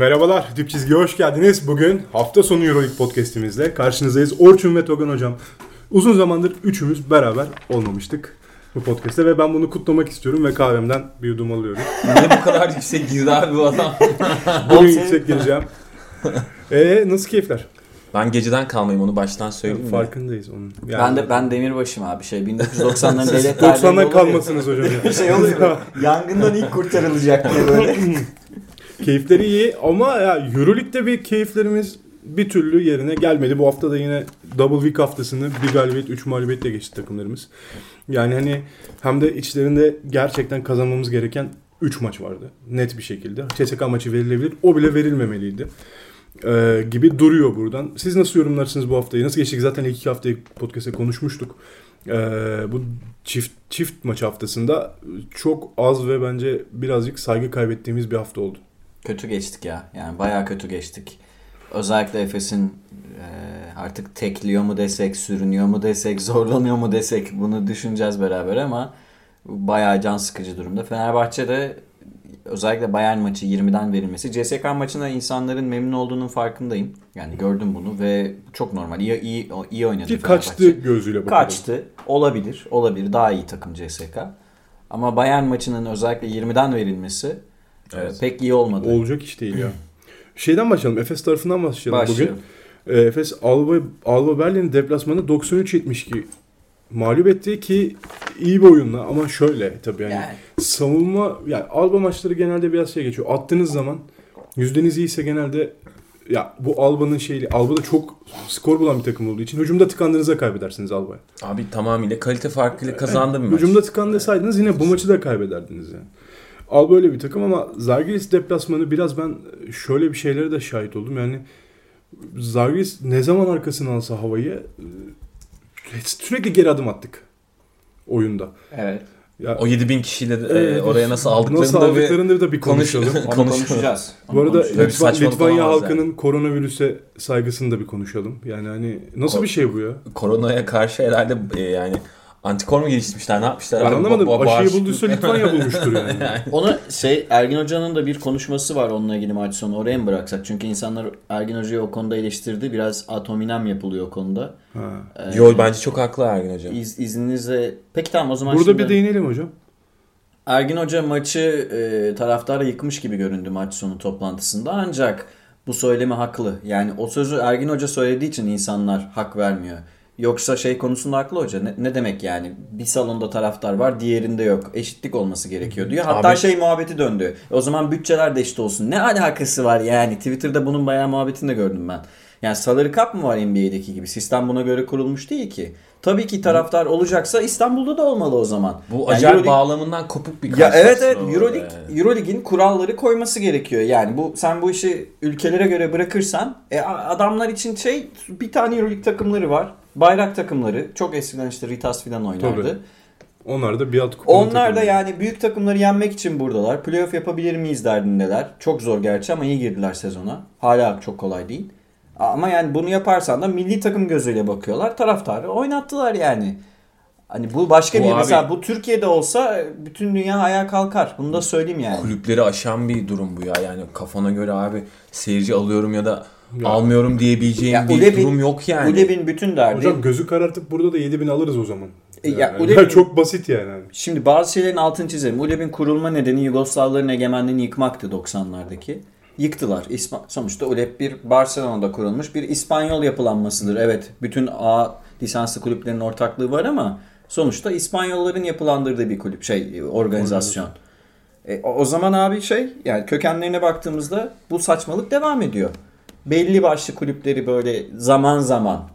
Merhabalar, Dip Çizgi'ye hoş geldiniz. Bugün hafta sonu Euroleague podcastimizle karşınızdayız. Orçun ve Togan hocam. Uzun zamandır üçümüz beraber olmamıştık bu podcast'te ve ben bunu kutlamak istiyorum ve kahvemden bir yudum alıyorum. Niye bu kadar yüksek girdi abi bu adam? Bugün yüksek gireceğim. Eee nasıl keyifler? Ben geceden kalmayayım onu baştan söyleyeyim mi? Farkındayız onun. Yani Ben de ben demirbaşım abi şey 1990'ların devlet tarihinde 90'dan oluyor. kalmasınız hocam. ya. şey oluyor. Yangından ilk kurtarılacak diye böyle. Keyifleri iyi ama ya Euroleague'de bir keyiflerimiz bir türlü yerine gelmedi. Bu hafta da yine double week haftasını bir galibiyet, üç mağlubiyetle geçti takımlarımız. Yani hani hem de içlerinde gerçekten kazanmamız gereken 3 maç vardı. Net bir şekilde. CSK maçı verilebilir. O bile verilmemeliydi. Ee, gibi duruyor buradan. Siz nasıl yorumlarsınız bu haftayı? Nasıl geçtik? Zaten ilk iki haftayı podcast'te konuşmuştuk. Ee, bu çift çift maç haftasında çok az ve bence birazcık saygı kaybettiğimiz bir hafta oldu. Kötü geçtik ya. Yani bayağı kötü geçtik. Özellikle Efes'in e, artık tekliyor mu desek, sürünüyor mu desek, zorlanıyor mu desek bunu düşüneceğiz beraber ama bayağı can sıkıcı durumda. Fenerbahçe'de özellikle Bayern maçı 20'den verilmesi. CSK maçında insanların memnun olduğunun farkındayım. Yani gördüm bunu ve çok normal. İyi iyi iyi oynadı Ki Fenerbahçe. kaçtı gözüyle bakalım. Kaçtı. Olabilir. Olabilir. Daha iyi takım CSK. Ama Bayern maçının özellikle 20'den verilmesi Evet. pek iyi olmadı. Olacak iş değil ya. Şeyden başlayalım. Efes tarafından başlayalım Başlayalım. bugün. Ee, Efes Alba, Alba Berlin deplasmanı 93-72 mağlup etti ki iyi bir oyunla ama şöyle tabii yani, Yani. savunma yani Alba maçları genelde biraz şey geçiyor. Attığınız zaman yüzdeniz iyiyse genelde ya bu Alba'nın şeyi Alba da çok skor bulan bir takım olduğu için hücumda tıkandığınızda kaybedersiniz Alba'ya. Abi tamamıyla kalite farkıyla kazandı bir maç. Hücumda tıkandısaydınız yine bu maçı da kaybederdiniz yani. Alba öyle bir takım ama Zalgiris deplasmanı biraz ben şöyle bir şeylere de şahit oldum. Yani Zalgiris ne zaman arkasına alsa havayı e, sürekli geri adım attık oyunda. Evet. Ya, O 7000 kişiyle de, e, oraya nasıl aldıklarını nasıl da bir aldıklarını da bir konuşalım. konuşalım. Onu Konuşalım. konuşacağız. Bu arada konuşacağız. Böyle bir Litva- saçmalık Litvanya halkının koronavirüse saygısını da bir konuşalım. Yani hani nasıl Ko- bir şey bu ya? Koronaya karşı herhalde e, yani antikor mu geliştirmişler ne yapmışlar? Ben abi? anlamadım. Ba- ba- Aşıyı bulduysa Litvanya bulmuştur yani. Onu şey Ergin Hoca'nın da bir konuşması var onunla ilgili maç sonu. Oraya mı bıraksak? Çünkü insanlar Ergin Hoca'yı o konuda eleştirdi. Biraz atominem yapılıyor o konuda. Ha. Ee, Yo bence çok haklı Ergin hocam. iz, izninizle... Peki tamam o zaman Burada şimdi... bir değinelim hocam. Ergin Hoca maçı e, taraftara yıkmış gibi göründü maç sonu toplantısında ancak bu söylemi haklı. Yani o sözü Ergin Hoca söylediği için insanlar hak vermiyor. Yoksa şey konusunda haklı hoca. Ne, ne demek yani? Bir salonda taraftar var, diğerinde yok. Eşitlik olması gerekiyor diyor. Hatta Abi- şey muhabbeti döndü. O zaman bütçeler de eşit olsun. Ne alakası var yani? Twitter'da bunun bayağı muhabbetini de gördüm ben. Yani salary cap mı var NBA'deki gibi? Sistem buna göre kurulmuş değil ki. Tabii ki taraftar olacaksa İstanbul'da da olmalı o zaman. Bu Yani acayip Euroleague- bağlamından kopuk bir ya karşılaşma evet evet Euroleague, yani. Euroleague'in kuralları koyması gerekiyor. Yani bu sen bu işi ülkelere göre bırakırsan e, adamlar için şey bir tane Euroleague takımları var. Bayrak takımları. Çok eskiden işte Ritas filan oynardı. Tabii. Onlar da bir alt kupanın Onlar da yani büyük takımları yenmek için buradalar. Playoff yapabilir miyiz derdindeler. Çok zor gerçi ama iyi girdiler sezona. Hala çok kolay değil. Ama yani bunu yaparsan da milli takım gözüyle bakıyorlar. Taraftarı oynattılar yani. Hani bu başka Bu bir abi- mesela bu Türkiye'de olsa bütün dünya ayağa kalkar. Bunu da söyleyeyim yani. kulüpleri aşan bir durum bu ya. Yani kafana göre abi seyirci alıyorum ya da Ya. almıyorum diyebileceğim Ya bir Uleb'in- durum yok yani. Uleb'in bütün derdi. Hocam gözü karartıp burada da 7000 alırız o zaman. E, ya Yani, Uleb'in- çok basit yani. Şimdi bazı şeylerin altını çizelim. Uleb'in kurulma nedeni Yugoslavların egemenliğini yıkmaktı 90'lardaki. Yıktılar. İspa- Sonuçta Uleb bir Barcelona'da kurulmuş bir İspanyol yapılanmasıdır. Evet bütün A lisanslı kulüplerin ortaklığı var ama sonuçta İspanyolların yapılandırdığı bir kulüp şey organizasyon. E, o o zaman abi şey yani kökenlerine baktığımızda bu saçmalık devam ediyor. Belli başlı kulüpleri böyle zaman zaman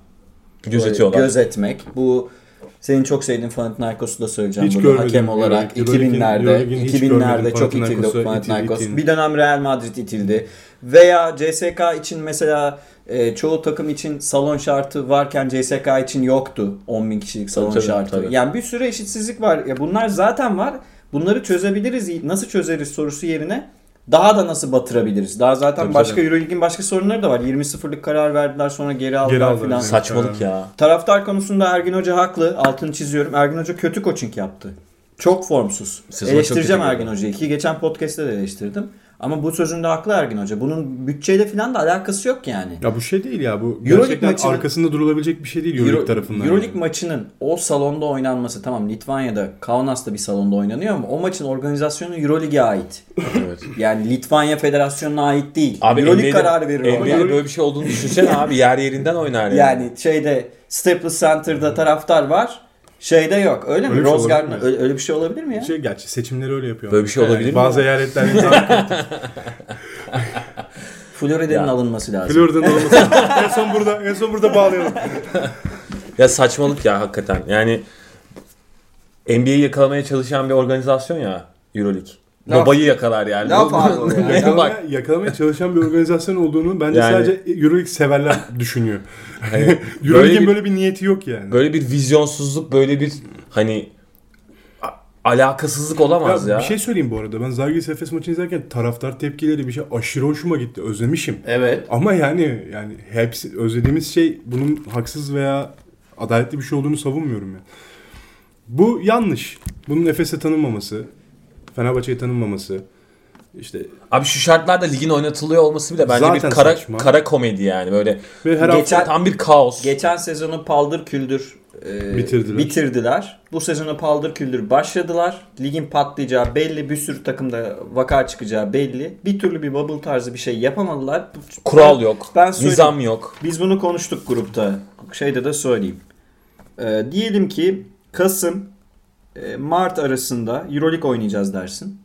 Gözetiyorlar. Gözetmek. Bu senin çok sevdiğin Panathinaikos'u da söyleyeceğim Hiç burada hakem olarak Euroleague'in- 2000'lerde Euroleague'in hiç 2000'lerde görmedim. çok itildi Panathinaikos. Bir dönem Real Madrid itildi. Veya CSK için mesela e, çoğu takım için salon şartı varken CSK için yoktu 10 bin kişilik salon tabii, şartı. tabii. Yani bir sürü eşitsizlik var. Ya bunlar zaten var. Bunları çözebiliriz. Nasıl çözeriz sorusu yerine daha da nasıl batırabiliriz? Daha zaten Tabii, başka tabii. Euroleague'in başka sorunları da var. 20-0'lık karar verdiler sonra geri aldılar, Geri aldılar, evet. Saçmalık ya. Taraftar konusunda Ergin Hoca haklı. Altını çiziyorum. Ergin Hoca kötü coaching yaptı. Çok formsuz. Sezona Eleştireceğim çok Ergin Hoca'yı ki geçen podcast'te de eleştirdim. Ama bu sözünde haklı Ergin Hoca. Bunun bütçeyle falan da alakası yok yani. Ya bu şey değil ya bu Euroleague gerçekten maçının- arkasında durulabilecek bir şey değil Euroleague Euro- tarafından. Euroleague yani. maçının o salonda oynanması tamam Litvanya'da Kaunas'ta bir salonda oynanıyor ama o maçın organizasyonu Euroleague'e ait. Evet. Yani Litvanya Federasyonu'na ait değil. Abi Euroleague NBA'de kararı verir. NBA'de böyle bir şey olduğunu düşünsene abi. Yer yerinden oynar yani. Yani şeyde Staples Center'da taraftar var. Şeyde yok. Öyle mi? Öyle bir şey Rose olabilir mi? öyle, öyle bir şey olabilir mi ya? Şey gerçi seçimleri öyle yapıyor. Böyle bir şey olabilir mi Bazı ya? eyaletler Florida'nın Ya. alınması lazım. Florida'nın olması. en son burada en son burada bağlayalım. Ya saçmalık ya hakikaten. Yani NBA'yi yakalamaya çalışan bir organizasyon ya Euroleague. Laf- Babayı yakalar yani. Laf abi o ya. Bak Yakalamaya, yakalamaya çalışan bir organizasyon olduğunu bence Yani- sadece Euroleague severler düşünüyor. hani Euroleague'in böyle böyle, bir, niyeti yok yani. böyle bir vizyonsuzluk böyle bir hani alakasızlık olamaz ya. Bir şey söyleyeyim bu arada. Ben Zalgiris Efes maçını izlerken taraftar tepkileri bir şey aşırı hoşuma gitti. Özlemişim. Evet. Ama yani yani hepsi özlediğimiz şey bunun haksız veya adaletli bir şey olduğunu savunmuyorum ya. Bu yanlış. Bunun Efes'e tanınmaması, Fenerbahçe'ye tanınmaması, işte Abi şu şartlarda ligin oynatılıyor olması bile bence Zaten bir kara saçma. kara komedi yani böyle ve her Geçen- hafta tam bir kaos. Geçen sezonu paldır küldür e, Bitirdiler. bitirdiler. Bu sezonu paldır küldür başladılar. Ligin patlayacağı belli. Bir sürü takımda vaka çıkacağı belli. Bir türlü bir bubble tarzı bir şey yapamadılar. Kural yok. Ben nizam yok. Biz bunu konuştuk grupta. Şeyde de söyleyeyim. Ee, diyelim ki Kasım e, Mart arasında Euroleague oynayacağız dersin.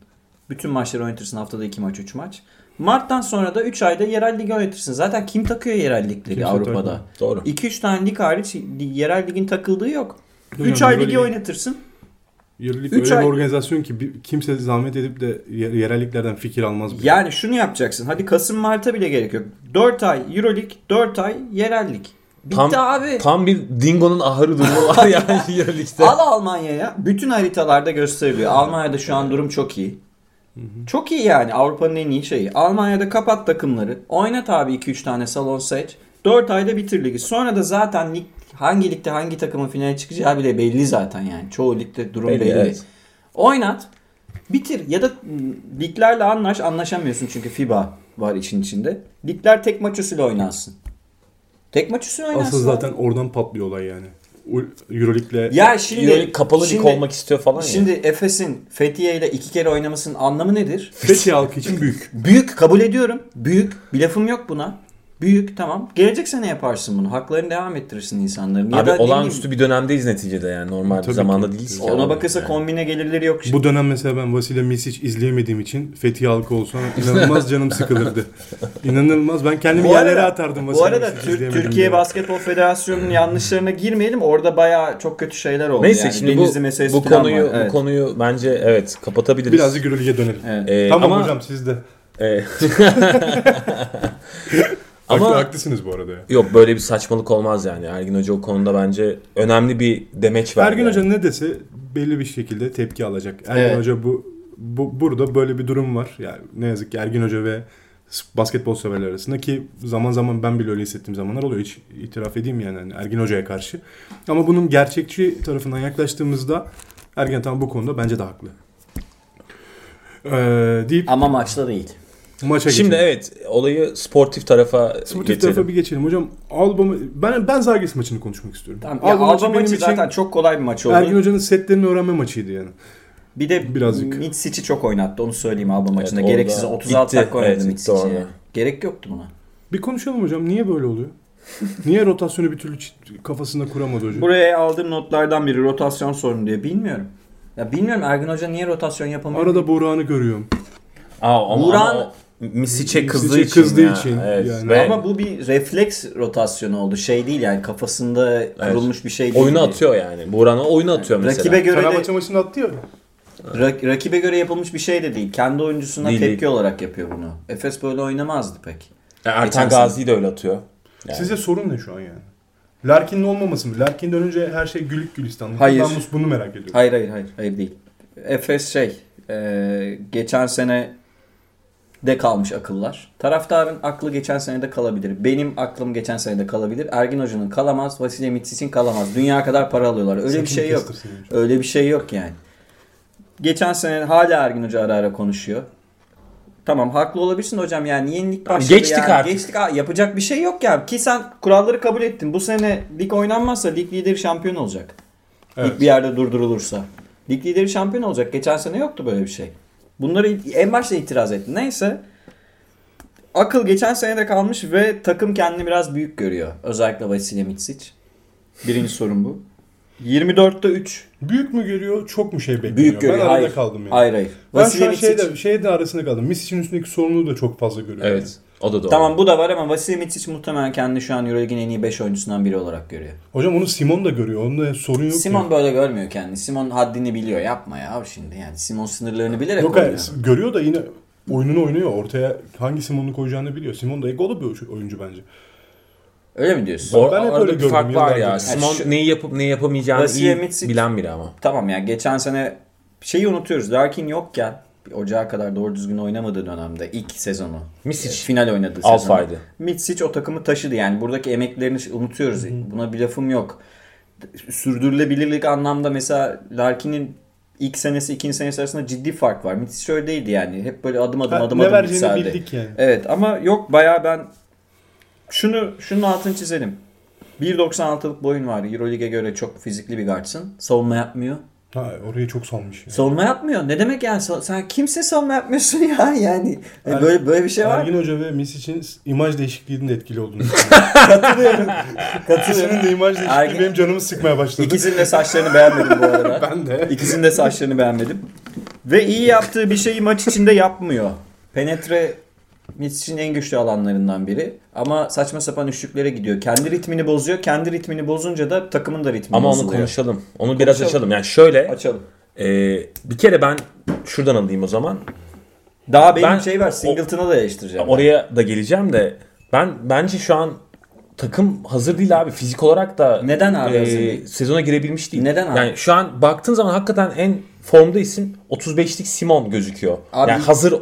Bütün maçları oynatırsın haftada 2 maç 3 maç. Mart'tan sonra da 3 ayda yerel ligi oynatırsın. Zaten kim takıyor yerel ligleri Kimse Avrupa'da? takmıyor. Doğru. 2-3 tane lig hariç yerel ligin takıldığı yok. Hocam, 3 ay ligi oynatırsın. Euroleague Üç öyle ay- bir organizasyon ki bir- kimse zahmet edip de ye- yerelliklerden fikir almaz. bile. Yani şunu yapacaksın. Hadi Kasım Mart'a bile gerek yok. 4 ay Euroleague, 4 ay yerel lig. Bitti Tam, abi. tam bir dingonun ahırı durumu var yani Euroleague'de. Al Almanya'ya. Bütün haritalarda gösteriliyor. Almanya'da şu an durum çok iyi. Çok iyi yani. Avrupa'nın en iyi şeyi. Almanya'da kapat takımları. Oynat abi 2-3 tane salon seç. 4 ayda bitir ligi. Sonra da zaten lig hangi ligde hangi takımın finale çıkacağı bile belli zaten yani. Çoğu ligde durum Belli, belli. evet. Oynat. Bitir. Ya da liglerle anlaş. Anlaşamıyorsun çünkü FIBA var için içinde. Ligler tek maç usulü oynansın. Tek maç usulü oynansın. Asıl abi. zaten oradan patlıyor olay yani. Euroleague'le Ya şimdi Euroleague kapalı lig şimdi- olmak istiyor falan ya. Şimdi Efes'in Fethiye ile iki kere oynamasının anlamı nedir? Fethiye halkı için büyük. Büyük kabul ediyorum. Büyük. Bir lafım yok buna. Büyük tamam. Gelecek sene yaparsın bunu. Haklarını devam ettirirsin insanların. Ya Abi da olağanüstü bir dönemdeyiz neticede yani normal bir Tabii zamanda ki. değiliz. ona abi. bakırsa Yani. kombine gelirleri yok. Bu dönem mesela ben Vasile Misic izleyemediğim için Fethiye halkı olsa inanılmaz canım sıkılırdı. İnanılmaz. Ben kendimi Bu yerlere arada- atardım Bu Vasile arada Misic Tür- Türkiye diye. Basketbol Federasyonu'nun yanlışlarına girmeyelim. Orada bayağı çok kötü şeyler oldu. Neyse yani. şimdi Denizli bu, meselesi bu konuyu var. Evet. bu konuyu bence evet kapatabiliriz. Birazcık Euroleague'e dönelim. Evet. Ee, tamam ama, hocam siz de. Haklı, ama haklısınız bu arada ya. yok böyle bir saçmalık olmaz yani. Ergin Hoca o konuda bence önemli bir demeç verdi. Ergin yani. Hoca ne dese belli bir şekilde tepki alacak. Ergin Evet. Hoca bu, bu burada böyle bir durum var. Yani ne yazık ki Ergin Hoca ve basketbol severler arasında ki zaman zaman ben bile öyle hissettiğim zamanlar oluyor. Hiç itiraf edeyim yani hani Ergin Hoca'ya karşı. Ama bunun gerçekçi tarafından yaklaştığımızda Ergen tam bu konuda bence de haklı. Ee, deyip Ama maçta değil. Maça Şimdi geçelim. evet olayı sportif tarafa Sportif getirelim. tarafa bir geçelim. Hocam Alba ben ben Zalgiris maçını konuşmak istiyorum. Tamam. Alba Alba maçı maçı benim için zaten çok kolay bir maç oldu. Ergin Hoca'nın setlerini öğrenme maçıydı yani. Bir de Birazcık. Mitsic'i çok oynattı onu söyleyeyim Alba maçında. orada Gereksiz 36 gitti. dakika oynadı Evet, Mitsic'i. Gerek yoktu buna. Bir konuşalım hocam. Niye böyle oluyor? Niye rotasyonu bir türlü kafasında kuramadı hocam? Buraya aldığım notlardan biri rotasyon sorunu diye. Bilmiyorum. Ya bilmiyorum Ergin Hoca niye rotasyon yapamıyor? Arada Burak'ını görüyorum. Aa, ama, Buran- ama Misic'e kızdığı Misic'e için. kızdığı ya. için Evet. yani. Ve Ama bu bir refleks rotasyonu oldu. Şey değil yani kafasında kurulmuş bir şey değil. oyunu atıyor yani. Buran'a oyunu atıyor mesela. Rakibe göre de Fenerbahçe maçını attı ya. rak- rakibe göre yapılmış bir şey de değil. Kendi oyuncusuna Değil, tepki değil. olarak yapıyor bunu. Efes böyle oynamazdı pek. Ya Ertan Geçen Gazi'yi de öyle atıyor. Yani. Sizce sorun ne şu an yani? Larkin'in olmaması mı? Larkin dönünce her şey gülük gülistanlık. Hayır. Ben bu- bunu merak ediyorum. Hayır hayır hayır hayır değil. Efes şey e, geçen sene de kalmış akıllar. Taraftarın aklı geçen senede kalabilir. Benim aklım geçen senede kalabilir. Ergin Hoca'nın kalamaz. Vasilya Mitsic'in kalamaz. Dünya kadar para alıyorlar. Öyle bir Sakın şey yok. Öyle bir şey yok yani. Geçen sene hala Ergin Hoca ara ara konuşuyor. Tamam haklı olabilirsin hocam yani yenilik başladı geçtik yani. artık. Geçtik yapacak bir şey yok ya ki sen kuralları kabul ettin. Bu sene lig oynanmazsa lig lideri şampiyon olacak. Evet. Lig bir yerde durdurulursa. Lig lideri şampiyon olacak. Geçen sene yoktu böyle bir şey. Bunları en başta itiraz ettin. Neyse. Akıl geçen sene de kalmış ve takım kendini biraz büyük görüyor. Özellikle Vasilya Mitsic. Birinci sorun bu. 24'te 3. Büyük mü görüyor, çok mu şey bekliyor? Büyük görüyor. Ben arada hayır. kaldım yani. Hayır hayır. Ben şu Vasilya an Mitsic- şeyde, şeyde arasında kaldım. Misic'in üstündeki sorumluluğu da çok fazla görüyorum. Evet. O da doğru. Tamam bu da var ama Vasilya Mitsic muhtemelen kendini şu an Euroleague'in en iyi 5 oyuncusundan biri olarak görüyor. Hocam onu Simon da görüyor. Onda sorun yok. Simon ki. böyle görmüyor kendini. Simon haddini biliyor. Yapma ya şimdi yani. Simon sınırlarını bilerek Yok oynuyor. hayır, görüyor da yine oyununu oynuyor. Ortaya hangi Simon'u koyacağını biliyor. Simon da egolu bir oyuncu bence. Öyle mi diyorsun? O, Ben hep orada öyle bir gördüm fark var ya. Simon Yani şu- neyi yapıp neyi yapamayacağını Vasilya iyi Mitsic- bilen biri ama. Tamam ya geçen sene şeyi unutuyoruz. Larkin yokken ocağa kadar doğru düzgün oynamadığı dönemde ilk sezonu. Misic. Final oynadığı sezonu. Alfa'ydı. Mitsic o takımı taşıdı yani. Buradaki emeklerini unutuyoruz. Buna bir lafım yok. Sürdürülebilirlik anlamda mesela Larkin'in ilk senesi ikinci senesi arasında ciddi fark var. Mitsic öyle değildi yani. Hep böyle adım adım Ha, adım ne adım yükseldi. bildik yani. Evet ama yok bayağı ben şunu şunun altını çizelim. 1.96'lık boyun var. Euroleague'e göre çok fizikli bir guardsın. Savunma yapmıyor. Ha, orayı çok salmış. Ya. Savunma yapmıyor. Ne demek yani? Sen kimse savunma yapmıyorsun ya yani. Er- böyle böyle bir şey var. Ergin Hoca ve Misic'in imaj değişikliğinin de etkili olduğunu Katılıyorum. Katılıyorum. İkisinin de imaj değişikliği Ergin- benim canımı sıkmaya başladı. İkisinin de saçlarını beğenmedim bu arada. Ben de. İkisinin de saçlarını beğenmedim. Ve iyi yaptığı bir şeyi maç içinde yapmıyor. Penetre Mitsic'in en güçlü alanlarından biri. Ama saçma sapan üçlüklere gidiyor. Kendi ritmini bozuyor. Kendi ritmini bozunca da takımın da ritmi Ama onu bozuluyor. konuşalım. Onu biraz Konuşalım. açalım. Yani şöyle Açalım. e, bir kere ben şuradan alayım o zaman. Daha benim Ben- şey var. Singleton'a da eleştireceğim. ben. Oraya da geleceğim de ben bence şu an takım hazır değil abi. Fizik olarak da Neden abi e, sezona girebilmiş değil. Neden abi? Yani şu an baktığın zaman hakikaten en formda isim 35'lik Simon gözüküyor. Abi- yani hazır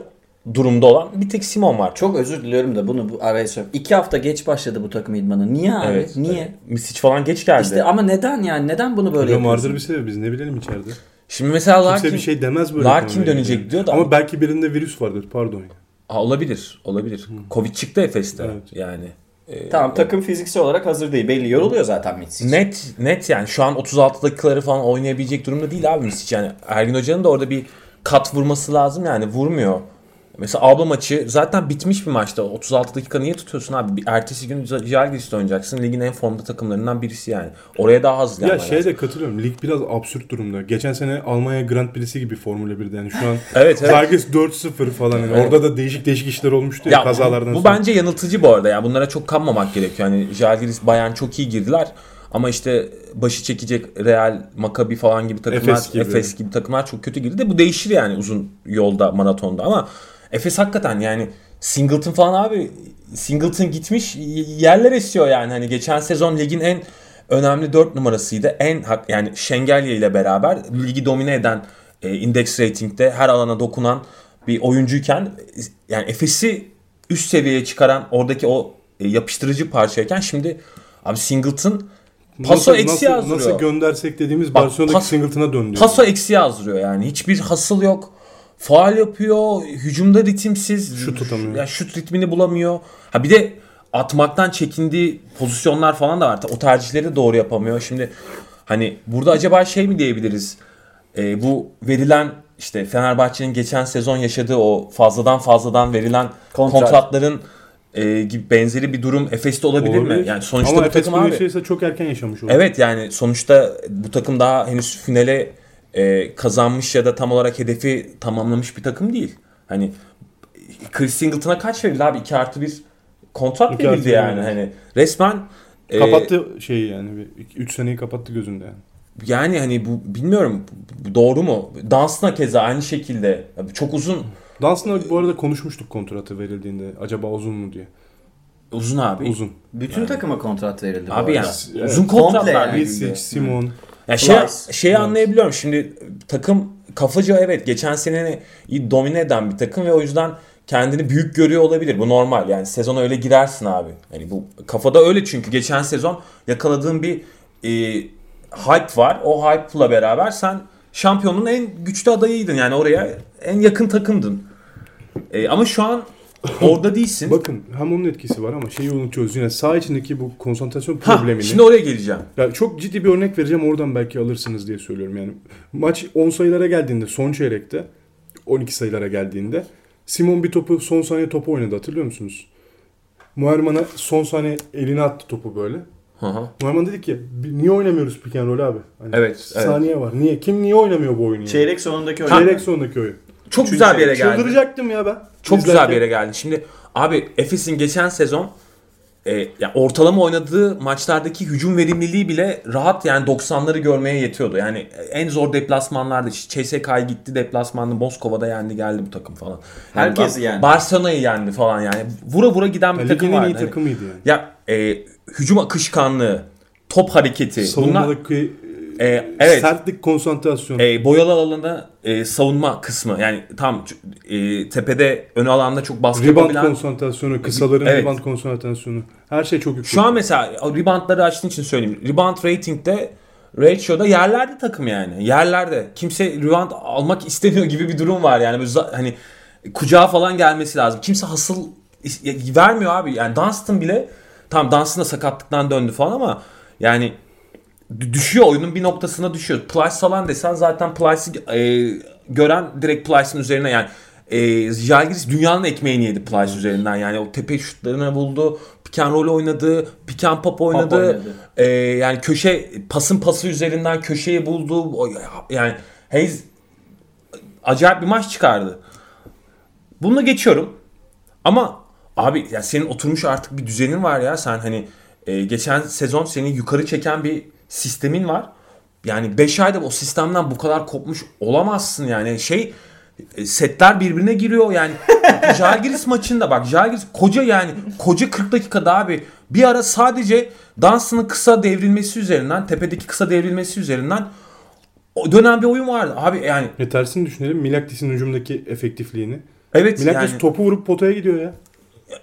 durumda olan bir tek Simon var. Çok özür diliyorum da bunu bu araya söyleyeyim. İki hafta geç başladı bu takım idmanı. Niye abi? Evet. Niye? Misic falan geç geldi. İşte ama neden yani? Neden bunu böyle yapıyorsun? vardır bir sebebi biz ne bilelim içeride. Şimdi mesela Kimse Larkin, bir şey demez böyle. Larkin dönecek yani. diyor da- Ama belki birinde virüs vardır pardon. Ha, olabilir. Olabilir. Covid çıktı Efes'te. Evet. Yani. e, Tamam takım fiziksel olarak hazır değil. Belli yoruluyor zaten Mitsic. Net net yani şu an 36 dakikaları falan oynayabilecek durumda değil abi Misic yani. Ergin Hoca'nın da orada bir kat vurması lazım yani vurmuyor. Mesela abla maçı zaten bitmiş bir maçta. 36 dakika niye tutuyorsun abi? Bir ertesi gün Jalgiris'te oynayacaksın. Ligin en formda takımlarından birisi yani. Oraya daha hazırlanman Ya şeye de katılıyorum. Lig biraz absürt durumda. Geçen sene Almanya Grand Prix'si gibi Formula 1'de yani şu an Evet evet. Zalgiris 4-0 falan. Yani. Evet. Orada da değişik değişik işler olmuştu ya, Ya kazalardan bu, bu sonra. bence yanıltıcı bu arada. Yani bunlara çok kanmamak gerekiyor. Yani Jalgiris Bayern çok iyi girdiler. Ama işte başı çekecek Real, Maccabi falan gibi takımlar, Efes Efes gibi. gibi. takımlar çok kötü girdi de bu değişir yani uzun yolda, maratonda ama Efes hakikaten yani Singleton falan abi Singleton gitmiş yerler esiyor yani hani geçen sezon ligin en önemli 4 numarasıydı. En hak yani Şengelye ile beraber ligi domine eden e, index ratingde her alana dokunan bir oyuncuyken e, yani Efes'i üst seviyeye çıkaran oradaki o e, yapıştırıcı parçayken şimdi abi Singleton paso Nasıl- eksi yazdırıyor. Nasıl göndersek dediğimiz Barcelona'daki Singleton'a döndü. Paso eksi yazdırıyor yani. Hiçbir hasıl yok. Faal yapıyor. Hücumda ritimsiz. Şut tutamıyor. Ya şut ritmini bulamıyor. Ha bir de atmaktan çekindiği pozisyonlar falan da var. O tercihleri doğru yapamıyor. Şimdi hani burada acaba şey mi diyebiliriz? Ee, bu verilen işte Fenerbahçe'nin geçen sezon yaşadığı o fazladan fazladan verilen Kontrat. kontratların e, gibi benzeri bir durum Efes'te olabilir, Olabilir. mi? Yani sonuçta Ama bu Efes takım abi. çok erken yaşamış olur. Evet yani sonuçta bu takım daha henüz finale e, kazanmış ya da tam olarak hedefi tamamlamış bir takım değil. Hani Chris Singleton'a kaç verildi abi? 2 artı 1 kontrat İki artı verildi yani. Hani resmen e, Kapattı şeyi yani. 3 seneyi kapattı gözünde yani. yani hani bu bilmiyorum bu doğru mu? Dansına keza aynı şekilde çok uzun Dans'la bu arada konuşmuştuk kontratı verildiğinde. Acaba uzun mu diye. uzun abi. Uzun. Bütün takıma kontrat verildi. Abi yani. Evet. uzun Komple kontratlar yani. verildi. Risic, Simon. Ya şey, şeyi Rice. anlayabiliyorum. Şimdi takım kafacı evet geçen sene iyi domine eden bir takım ve o yüzden kendini büyük görüyor olabilir. Bu normal. Yani sezona öyle girersin abi. Yani bu kafada öyle çünkü geçen sezon yakaladığın bir e, hype var. O hype'la beraber sen şampiyonun en güçlü adayıydın. Yani oraya en yakın takımdın. E, ama şu an orada değilsin. Bakın hem onun etkisi var ama şeyi unutuyoruz yine sağ içindeki bu konsantrasyon ha, problemini. şimdi oraya geleceğim. Ya çok ciddi bir örnek vereceğim oradan belki alırsınız diye söylüyorum yani. Maç 10 sayılara geldiğinde son çeyrekte 12 sayılara geldiğinde Simon bir topu son saniye topu oynadı hatırlıyor musunuz? Muharman'a son saniye eline attı topu böyle. Muharman dedi ki "Bi- niye oynamıyoruz pick and roll abi? Hani Evet, evet. Saniye var. Niye? Kim niye oynamıyor bu oyunu? yani? Çeyrek sonundaki oyun. Çeyrek sonundaki oyun. Çok Üçüncü güzel bir yere geldi. Çıldıracaktım ya ben. Çok güzel İzlerken. bir yere geldin. Şimdi abi Efes'in geçen sezon e, ya ortalama oynadığı maçlardaki hücum verimliliği bile rahat yani 90'ları görmeye yetiyordu. Yani en zor deplasmanlarda işte CSK'yı gitti deplasmanda Moskova'da yendi geldi bu takım falan. Yani Herkesi yendi. Barcelona'yı yendi falan yani. Vura vura giden bir takım vardı. iyi Hani- takımıydı yani. ya e, hücum akışkanlığı, top hareketi, bunlar Savunmadaki e, evet. sertlik, konsantrasyon. E, boyalı alanda e, savunma kısmı yani tam e, tepede ön alanda çok baskı Rebound yapabilen konsantrasyonu, kısaların Evet. rebound konsantrasyonu. Her şey çok yüksek. Şu an mesela reboundları açtığın için söyleyeyim. Rebound rating'de ratio'da yerlerde takım yani. Yerlerde. Kimse rebound almak istemiyor gibi bir durum var yani. Böyle hani kucağa falan gelmesi lazım. Kimse hasıl vermiyor abi. Yani Dunstan bile tam Dunstan da sakatlıktan döndü falan ama yani düşüyor oyunun bir noktasına düşüyor. Plyce falan desen zaten Plyce'i e, gören direkt Plyce'ın üzerine yani e, Jalgiris dünyanın ekmeğini yedi Plyce üzerinden yani o tepe şutlarını buldu. Pick and roll oynadı, pick and pop oynadı. oynadı. E, yani köşe pasın pası üzerinden köşeyi buldu. Yani Hayes acayip bir maç çıkardı. Bununla geçiyorum. Ama abi ya senin oturmuş artık bir düzenin var ya. Sen hani e, geçen sezon seni yukarı çeken bir sistemin var. Yani 5 ayda o sistemden bu kadar kopmuş olamazsın yani. Şey e, setler birbirine giriyor yani. Jalgiris maçında bak Jalgiris koca yani koca 40 dakikada abi bir ara sadece Dunstan'ın kısa devrilmesi üzerinden tepedeki kısa devrilmesi üzerinden o dönen bir oyun vardı. Abi yani Ne tersini düşünelim. Milaktis'in hücumdaki efektifliğini. evet Milaktis yani topu vurup potaya gidiyor ya.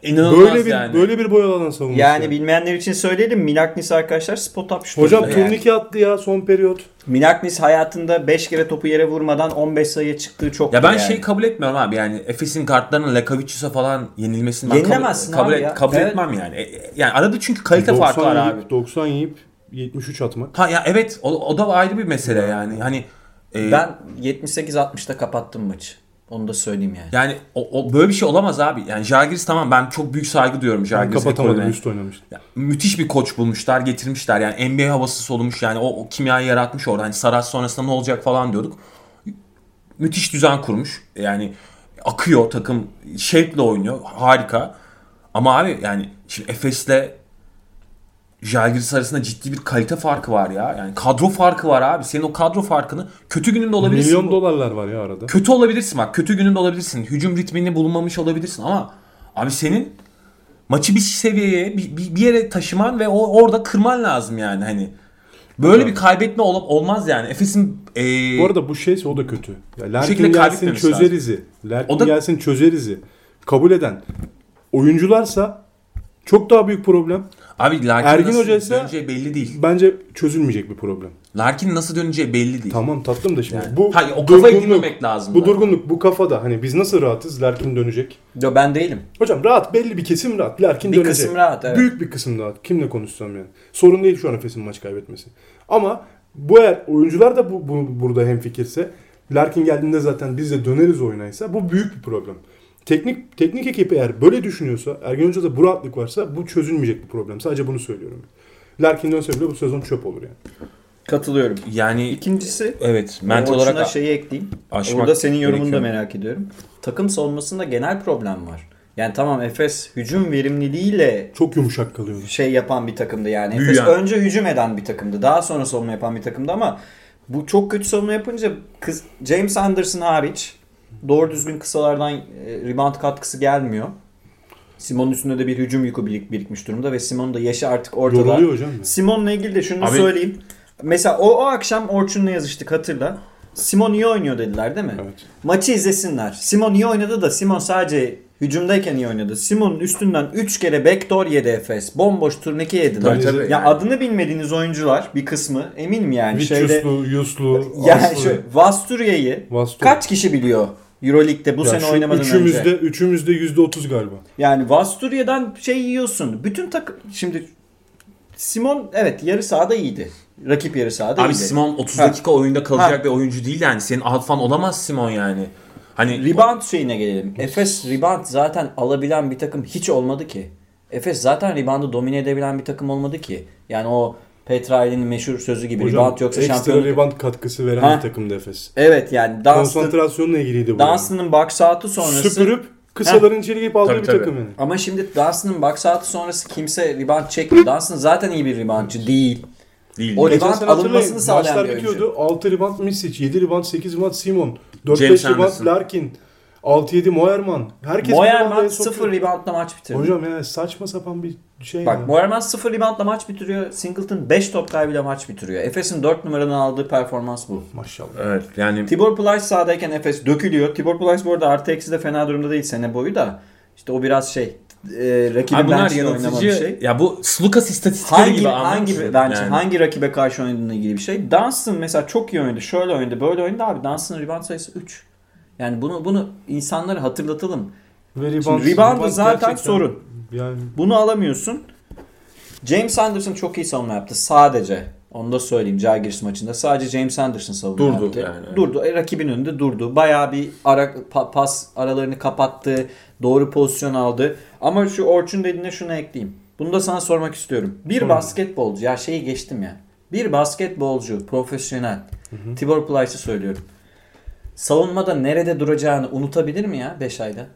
İnanılmaz Böyle bir yani. böyle bir boyalı alan savunması. Yani bilmeyenler için söyleyelim. Milaknis arkadaşlar spot up şutu. Hocam yani. turnike attı ya son periyot. Milaknis hayatında 5 kere topu yere vurmadan 15 sayıya çıktığı çok Ya ben yani. şey kabul etmiyorum abi yani Efes'in kartlarının Lekavicus'a falan yenilmesini ben kabul, Yenilemezsin kabul, abi et- ya. kabul Evet. etmem yani. E, Yani arada çünkü kalite farkı var abi. yiyip, 90 yiyip 73 atmak. Ha ya evet o, o da ayrı bir mesele yani. Hani e, Ben 78-60'da kapattım maçı. Onu da söyleyeyim yani. yani o, o böyle bir şey olamaz abi. Yani Jalgiris tamam ben çok büyük saygı duyuyorum Jalgiris kapatamadım üst oynamıştı. Ya, müthiş bir koç bulmuşlar, getirmişler. Yani NBA havası solumuş yani o, o kimyayı yaratmış orada. Hani Saras sonrasında ne olacak falan diyorduk. Müthiş düzen kurmuş. Yani akıyor takım şevkle oynuyor. Harika. Ama abi yani şimdi Efes'le Jalgiris arasında ciddi bir kalite farkı var ya. Yani kadro farkı var abi. Senin o kadro farkını kötü gününde olabilirsin. Milyon dolarlar var ya arada. Kötü olabilirsin bak. Kötü gününde olabilirsin. Hücum ritmini bulunmamış olabilirsin ama abi senin maçı bir seviyeye bir, bir, yere taşıman ve o orada kırman lazım yani hani. Böyle bir kaybetme ol, olmaz yani. Efes'in eee, Bu arada bu şeyse o da kötü. Ya Larkin gelsin çözerizi. Larkin da- gelsin çözerizi. Kabul eden oyuncularsa çok daha büyük problem. Abi Larkin Ergin nasıl Hoca ise- döneceği belli değil. Bence çözülmeyecek bir problem. Larkin nasıl döneceği belli değil. Tamam tatlım da şimdi. Yani. Bu Hayır, o kafaya girmemek lazım Bu da. durgunluk bu kafada. Hani biz nasıl rahatız Larkin dönecek. Yo ben değilim. Hocam rahat belli bir kesim rahat. Larkin Bir dönecek. kısım rahat, evet. Büyük bir kısım rahat. Kimle konuşsam yani. Sorun değil şu an Efes'in maç kaybetmesi. Ama bu eğer oyuncular da bu, bu burada hemfikirse Larkin geldiğinde zaten biz de döneriz oynaysa bu büyük bir problem. Teknik teknik ekip eğer böyle düşünüyorsa, Ergen Hoca'da bu rahatlık varsa bu çözülmeyecek bir problem. Sadece bunu söylüyorum. Larkin dönse bile bu sezon çöp olur yani. Katılıyorum. Yani İkincisi evet mental Orçun'a olarak şeyi ekleyeyim. aşmak Orada senin yorumunu da merak ediyorum. Takım savunmasında genel problem var. Yani tamam Efes hücum verimliliğiyle Çok yumuşak kalıyor. şey yapan bir takımdı yani. Büyüyen. Efes önce hücum eden bir takımdı. Daha sonra savunma yapan bir takımdı ama bu çok kötü savunma yapınca kız, James Anderson hariç doğru düzgün kısalardan e, rebound katkısı gelmiyor. Simon'un üstünde de bir hücum yükü birik- birikmiş durumda ve Simon'un da yaşı artık ortada. Yoruluyor hocam. ya. Simon'la ilgili de şunu Abi- söyleyeyim. Mesela o, o akşam Orçun'la yazıştık hatırla. Simon iyi oynuyor dediler değil mi? Evet. Maçı izlesinler. Simon iyi oynadı da Simon sadece hücumdayken iyi oynadı. Simon'un üstünden 3 kere backdoor yedi Efes. Bomboş turnike yediler. Tabii, tabii. Ya Yani. adını bilmediğiniz oyuncular bir kısmı eminim yani şeyde Vicius'lu, Yuslu, yani Vasturya'yı Vastur. kaç kişi biliyor? Euroleague'de bu Ya sene şu oynamadan üçümüzde, önce. Üçümüzde %30 galiba. Yani Vasturia'dan şey yiyorsun. Bütün takım şimdi Simon evet yarı sahada iyiydi. Rakip yarı sahada Abi iyiydi. Simon 30 Ha. dakika oyunda kalacak Ha. bir oyuncu değil yani. Senin alfan olamaz Simon yani. Hani Rebound şeyine gelelim. Efes rebound zaten alabilen bir takım hiç olmadı ki. Efes zaten reboundı domine edebilen bir takım olmadı ki. Yani o Petrali'nin meşhur sözü gibi Hocam rebound yoksa ekstra şampiyonluk. rebound katkısı veren Ha. bir takımdı Efes. Evet yani Dunstan, Konsantrasyonla ilgiliydi bu. Dunstan'ın box out'u sonrası. Süpürüp kısaların içeri girip aldığı Tabii, bir tabii. takım yani. Ama şimdi Dunstan'ın box out'u sonrası kimse rebound çekmiyor. Dunstan zaten iyi bir reboundçı değil. değil. O rebound alınmasını sağlayan Maçlar bir oyuncu. bitiyordu. 6 rebound Misic, 7 rebound, 8 rebound Simon, 4-5 James rebound Anderson. Larkin, 6-7 Moerman. Herkes Moerman rebound'a 0 sokuyor. reboundla maç bitirdi. Hocam ya saçma sapan bir şey Bak ya. Moerman 0 reboundla maç bitiriyor. Singleton 5 top kaybıyla maç bitiriyor. Efes'in 4 numaranın aldığı performans bu. Maşallah. Evet yani Tibor Plyce sahadayken Efes dökülüyor. Tibor Plyce bu arada artı eksi de fena durumda değil sene boyu da. İşte o biraz şey e, rakibi Abi bunlar bench'le oynama bir yanıltıcı. şey. Ya bu Lucas istatistikleri Hangi gibi hangi mı? bench, Yani. hangi rakibe karşı oynadığına ilgili bir şey. Dunstan mesela çok iyi oynadı. Şöyle oynadı, böyle oynadı abi. Dunstan'ın rebound sayısı 3. Yani bunu bunu insanlara hatırlatalım. Ve rebound, Şimdi rebound rebound zaten gerçekten- sorun. Yani Bunu alamıyorsun. James Anderson çok iyi savunma yaptı. Sadece. Onu da söyleyeyim Jagirs maçında. Sadece James Anderson savunma Durdu yaptı. yani. Durdu. E, rakibin önünde durdu. Bayağı bir ara, pa- pas aralarını kapattı. Doğru pozisyon aldı. Ama şu Orçun dediğine şunu ekleyeyim. Bunu da sana sormak istiyorum. Bir Sorun. basketbolcu. Ya şeyi geçtim ya. Bir basketbolcu, profesyonel. Tibor Plyce'ı söylüyorum. Savunmada nerede duracağını unutabilir mi ya 5 ayda?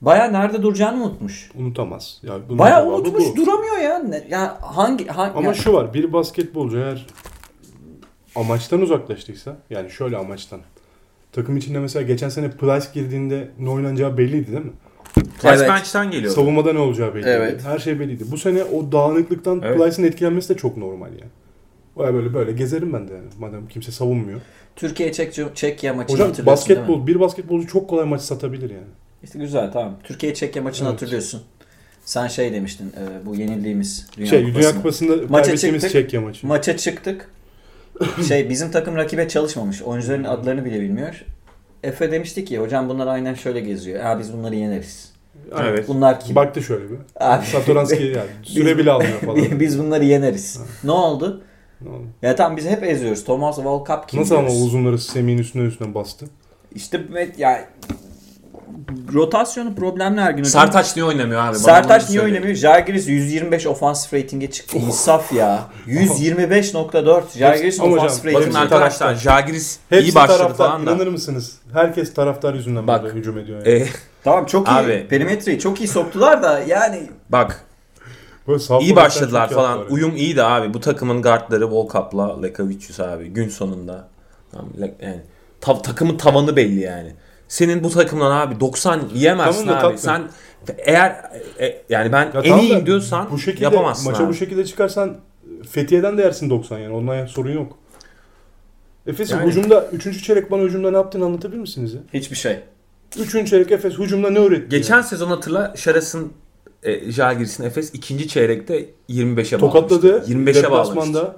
Baya nerede duracağını unutmuş. unutamaz. Ya bunun Bayağı cevabı unutmuş bu. duramıyor ya. Ne- Ya hangi hangi Ama ya- şu var. Bir basketbolcu eğer amaçtan uzaklaştıysa yani şöyle amaçtan. Takım içinde mesela geçen sene Price girdiğinde ne oynanacağı belliydi değil mi? Price Evet. bench'ten geliyor. Savunmada ne olacağı belliydi. Evet. Her şey belliydi. Bu sene o dağınıklıktan Evet. Price'ın etkilenmesi de çok normal yani. Böyle böyle gezerim ben de yani. Madem kimse savunmuyor. Türkiye Çek Çekya maçını Hocam hatırlıyorsun değil mi? basketbol bir basketbolcu çok kolay maç satabilir yani. İşte güzel tamam. Türkiye Çekya maçını Evet. hatırlıyorsun. Sen şey demiştin e, bu yenildiğimiz Dünya şey Kupası'nda. Dünya Kupası'nda Maça kaybettiğimiz çıktık. Çekya maçı. Maça çıktık. şey bizim takım rakibe çalışmamış. Oyuncuların adlarını bile bilmiyor. Efe demişti ki hocam bunlar aynen şöyle geziyor. Ya biz bunları yeneriz. Evet. Bunlar kim? Baktı şöyle bir. Abi- Satoranski yani süre bile almıyor falan. biz bunları yeneriz. ne oldu? Ya tamam biz hep eziyoruz. Thomas Volkap kim Nasıl ama diyoruz. uzunları Semih'in üstüne üstüne bastı? İşte evet, yani rotasyonu problemli Ergin Hocam. Sertaç niye oynamıyor abi? Bana Sertaç niye söyle. oynamıyor? Jalgiris 125 ofans rating'e çıktı. İnsaf ya. 125.4 Jalgiris Ama hocam, ofans Bakın rating. Hepsi arkadaşlar. Jagiris iyi başladı taraftar. falan da. İnanır mısınız? Herkes taraftar yüzünden Bak, burada hücum ediyor. Yani. E, Tamam çok iyi. Abi. Perimetreyi çok iyi soktular da yani bak Böyle iyi başladılar falan. yaptılar. Uyum iyiydi abi. Bu takımın guardları Volkap'la Lekavicius abi. Gün sonunda. Yani ta- takımın tavanı belli yani. Senin bu takımdan abi 90 yiyemezsin Tamam abi. tatlım. Sen eğer e, yani ben Ya en iyiyim diyorsan bu şekilde, yapamazsın Maça abi. bu şekilde çıkarsan Fethiye'den de yersin 90 yani. Ondan sorun yok. Efes'in Yani. hücumda 3. çeyrek bana hücumda ne yaptığını anlatabilir misiniz ya? hiçbir şey. 3. çeyrek Efes hücumda ne öğretti? Geçen sezon hatırla Şaras'ın e, Jalgiris'in Efes ikinci çeyrekte 25'e tokatladı. bağlamıştı. 25'e bağlamıştı.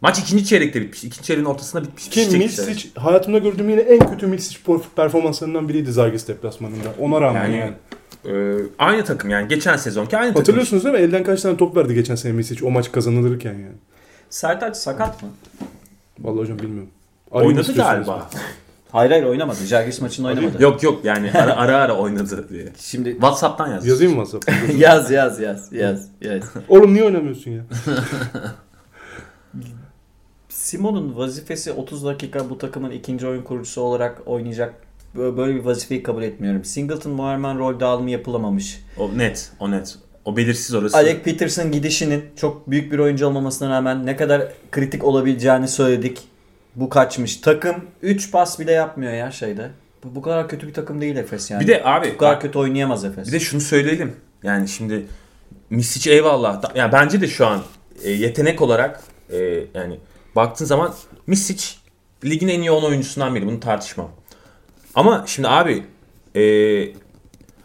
Maç ikinci çeyrekte bitmiş. İkinci çeyreğin ortasında bitmiş. Ki Milsic hayatımda gördüğüm yine en kötü Milsic performanslarından biriydi Zagis deplasmanında. Ona rağmen Yani, yani. e, aynı takım yani geçen sezonki aynı takım. Hatırlıyorsunuz değil mi? Elden kaç tane top verdi geçen sene Milsic o maç kazanılırken yani. Sertaç sakat mı? Vallahi hocam bilmiyorum. Arayın Oynadı galiba. Hayır hayır oynamadı. Jalgiris maçında oynamadı. Yok yok yani ara ara, ara oynadı diye. Şimdi Whatsapp'tan yaz. Yazayım mı WhatsApp'ta? yaz yaz yaz yaz yaz. Oğlum niye oynamıyorsun ya? Simon'un vazifesi 30 dakika bu takımın ikinci oyun kurucusu olarak oynayacak. Böyle böyle bir vazifeyi kabul etmiyorum. Singleton Moerman rol dağılımı yapılamamış. O net, o net. O belirsiz orası. Alec Peterson gidişinin çok büyük bir oyuncu olmamasına rağmen ne kadar kritik olabileceğini söyledik. Bu kaçmış. Takım 3 pas bile yapmıyor ya şeyde. Bu, bu kadar kötü bir takım değil Efes yani. bir de abi bu kadar bak, kötü oynayamaz Efes. bir de şunu söyleyelim. Yani şimdi Misic eyvallah. Ya bence de şu an e, yetenek olarak e, yani baktığın zaman Misic ligin en iyi 10 oyuncusundan biri. Bunu tartışmam. Ama şimdi abi e,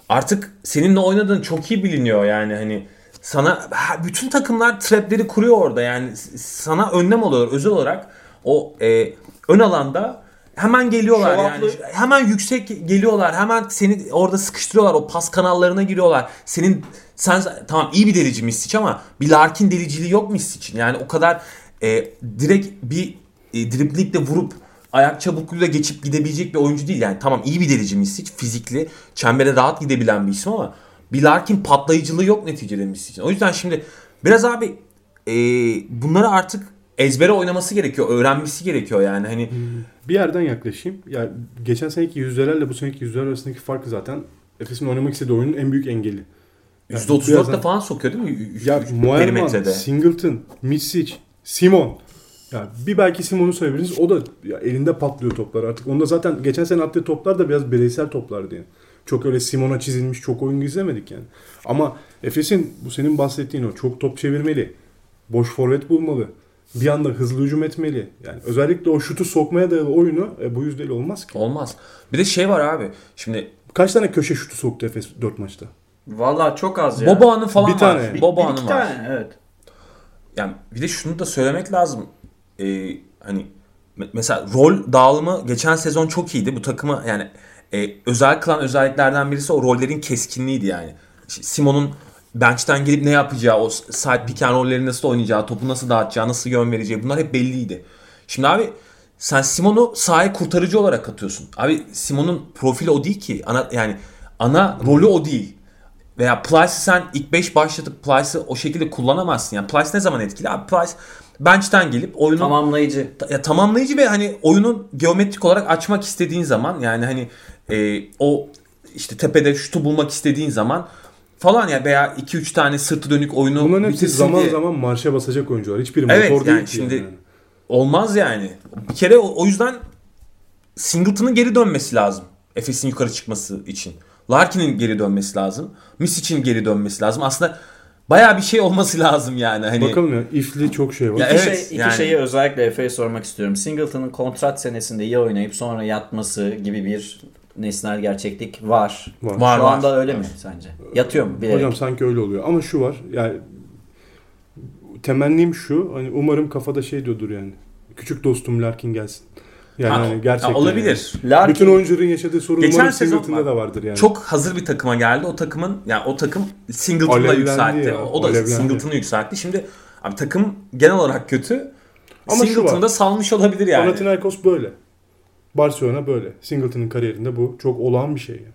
artık seninle oynadığın çok iyi biliniyor yani hani sana bütün takımlar trapleri kuruyor orada yani sana önlem alıyor özel olarak o e, ön alanda hemen geliyorlar Şovaplı- yani. Hemen yüksek geliyorlar. Hemen seni orada sıkıştırıyorlar. O pas kanallarına giriyorlar. Senin sen tamam iyi bir delici Misic ama bir Larkin deliciliği yok Misic'in. Yani o kadar e, direkt bir e, driblikle vurup ayak çabukluğuyla geçip gidebilecek bir oyuncu değil. Yani tamam iyi bir delici Misic. Fizikli. Çembere rahat gidebilen bir isim ama bir Larkin patlayıcılığı yok neticede Misic'in. O yüzden şimdi biraz abi e, bunları artık ezbere oynaması gerekiyor. Öğrenmesi gerekiyor yani. Hani Bir yerden yaklaşayım. Ya geçen seneki yüzdelerle bu seneki yüzdeler arasındaki fark zaten Efes'in oynamak istediği oyunun en büyük engeli. Yani %34'te birazdan- falan sokuyor değil mi? Ya Moerman. Singleton, Misic, Simon. Ya bir belki Simon'u sayabiliriz. O da ya elinde patlıyor toplar artık. Onda zaten geçen sene attığı toplar da biraz bireysel toplardı yani. Çok öyle Simon'a çizilmiş çok oyun izlemedik yani. Ama Efes'in bu senin bahsettiğin o çok top çevirmeli. Boş forvet bulmalı. Bir anda hızlı hücum etmeli. Yani özellikle o şutu sokmaya dayalı oyunu e, bu yüzdeyle olmaz ki. Olmaz. Bir de şey var abi. Şimdi Kaç tane köşe şutu soktu Efes 4 maçta? Valla çok az ya. Boboa'nın falan Bir var. tane. Bir, Boboa'nın bir iki var. tane evet. Yani bir de şunu da söylemek lazım. Ee, hani me- mesela rol dağılımı geçen sezon çok iyiydi. Bu takımı yani e, özel kılan özelliklerden birisi o rollerin keskinliğiydi yani. İşte Simon'un bench'ten gelip ne yapacağı, o side pick and roll'leri nasıl oynayacağı, topu nasıl dağıtacağı, nasıl yön vereceği bunlar hep belliydi. Şimdi abi sen Simon'u sahaya kurtarıcı olarak atıyorsun. Abi Simon'un profili o değil ki. Ana yani ana rolü o değil. Veya Plyce'ı sen ilk 5 başlatıp Plyce'ı o şekilde kullanamazsın. Yani Plyce ne zaman etkili? Abi Plyce bench'ten gelip oyunu Tamamlayıcı. ta- ya tamamlayıcı ve hani oyunun geometrik olarak açmak istediğin zaman yani hani e, o işte tepede şutu bulmak istediğin zaman falan ya veya 2-3 tane sırtı dönük oyunu Bunların hepsi zaman diye. zaman marşa basacak oyuncular. Hiçbiri Evet, motor yani değil şimdi- yani. Olmaz yani. Bir kere o, o yüzden Singleton'ın geri dönmesi lazım. Efes'in yukarı çıkması için. Larkin'in geri dönmesi lazım. Misic'in geri dönmesi lazım. Aslında bayağı bir şey olması lazım yani. Hani Bakalım ya ifli çok şey var. Ya İki, evet, şey, iki yani- şeyi özellikle Efe'ye sormak istiyorum. Singleton'ın kontrat senesinde iyi oynayıp sonra yatması gibi bir nesnel gerçeklik var. var. Var, Şu var. anda öyle mi sence? Yatıyor mu bilerek? Hocam sanki öyle oluyor. Ama şu var. Yani temennim şu. Hani umarım kafada şey diyordur yani. Küçük dostum Larkin gelsin. Yani Ha, hani gerçekten. ha, olabilir. yani. Larkin, Bütün oyuncuların yaşadığı sorun Geçen umarım sezon Singleton'da da vardır yani. Çok hazır bir takıma geldi. O takımın yani o takım Alevlendi yükseltti. ya, O da. Singleton'ı yükseltti. Şimdi abi takım genel olarak kötü. Ama şu Singleton'ı var. da salmış olabilir yani. Panathinaikos böyle. Barcelona böyle. Singleton'ın kariyerinde bu çok olağan bir şey. Yani.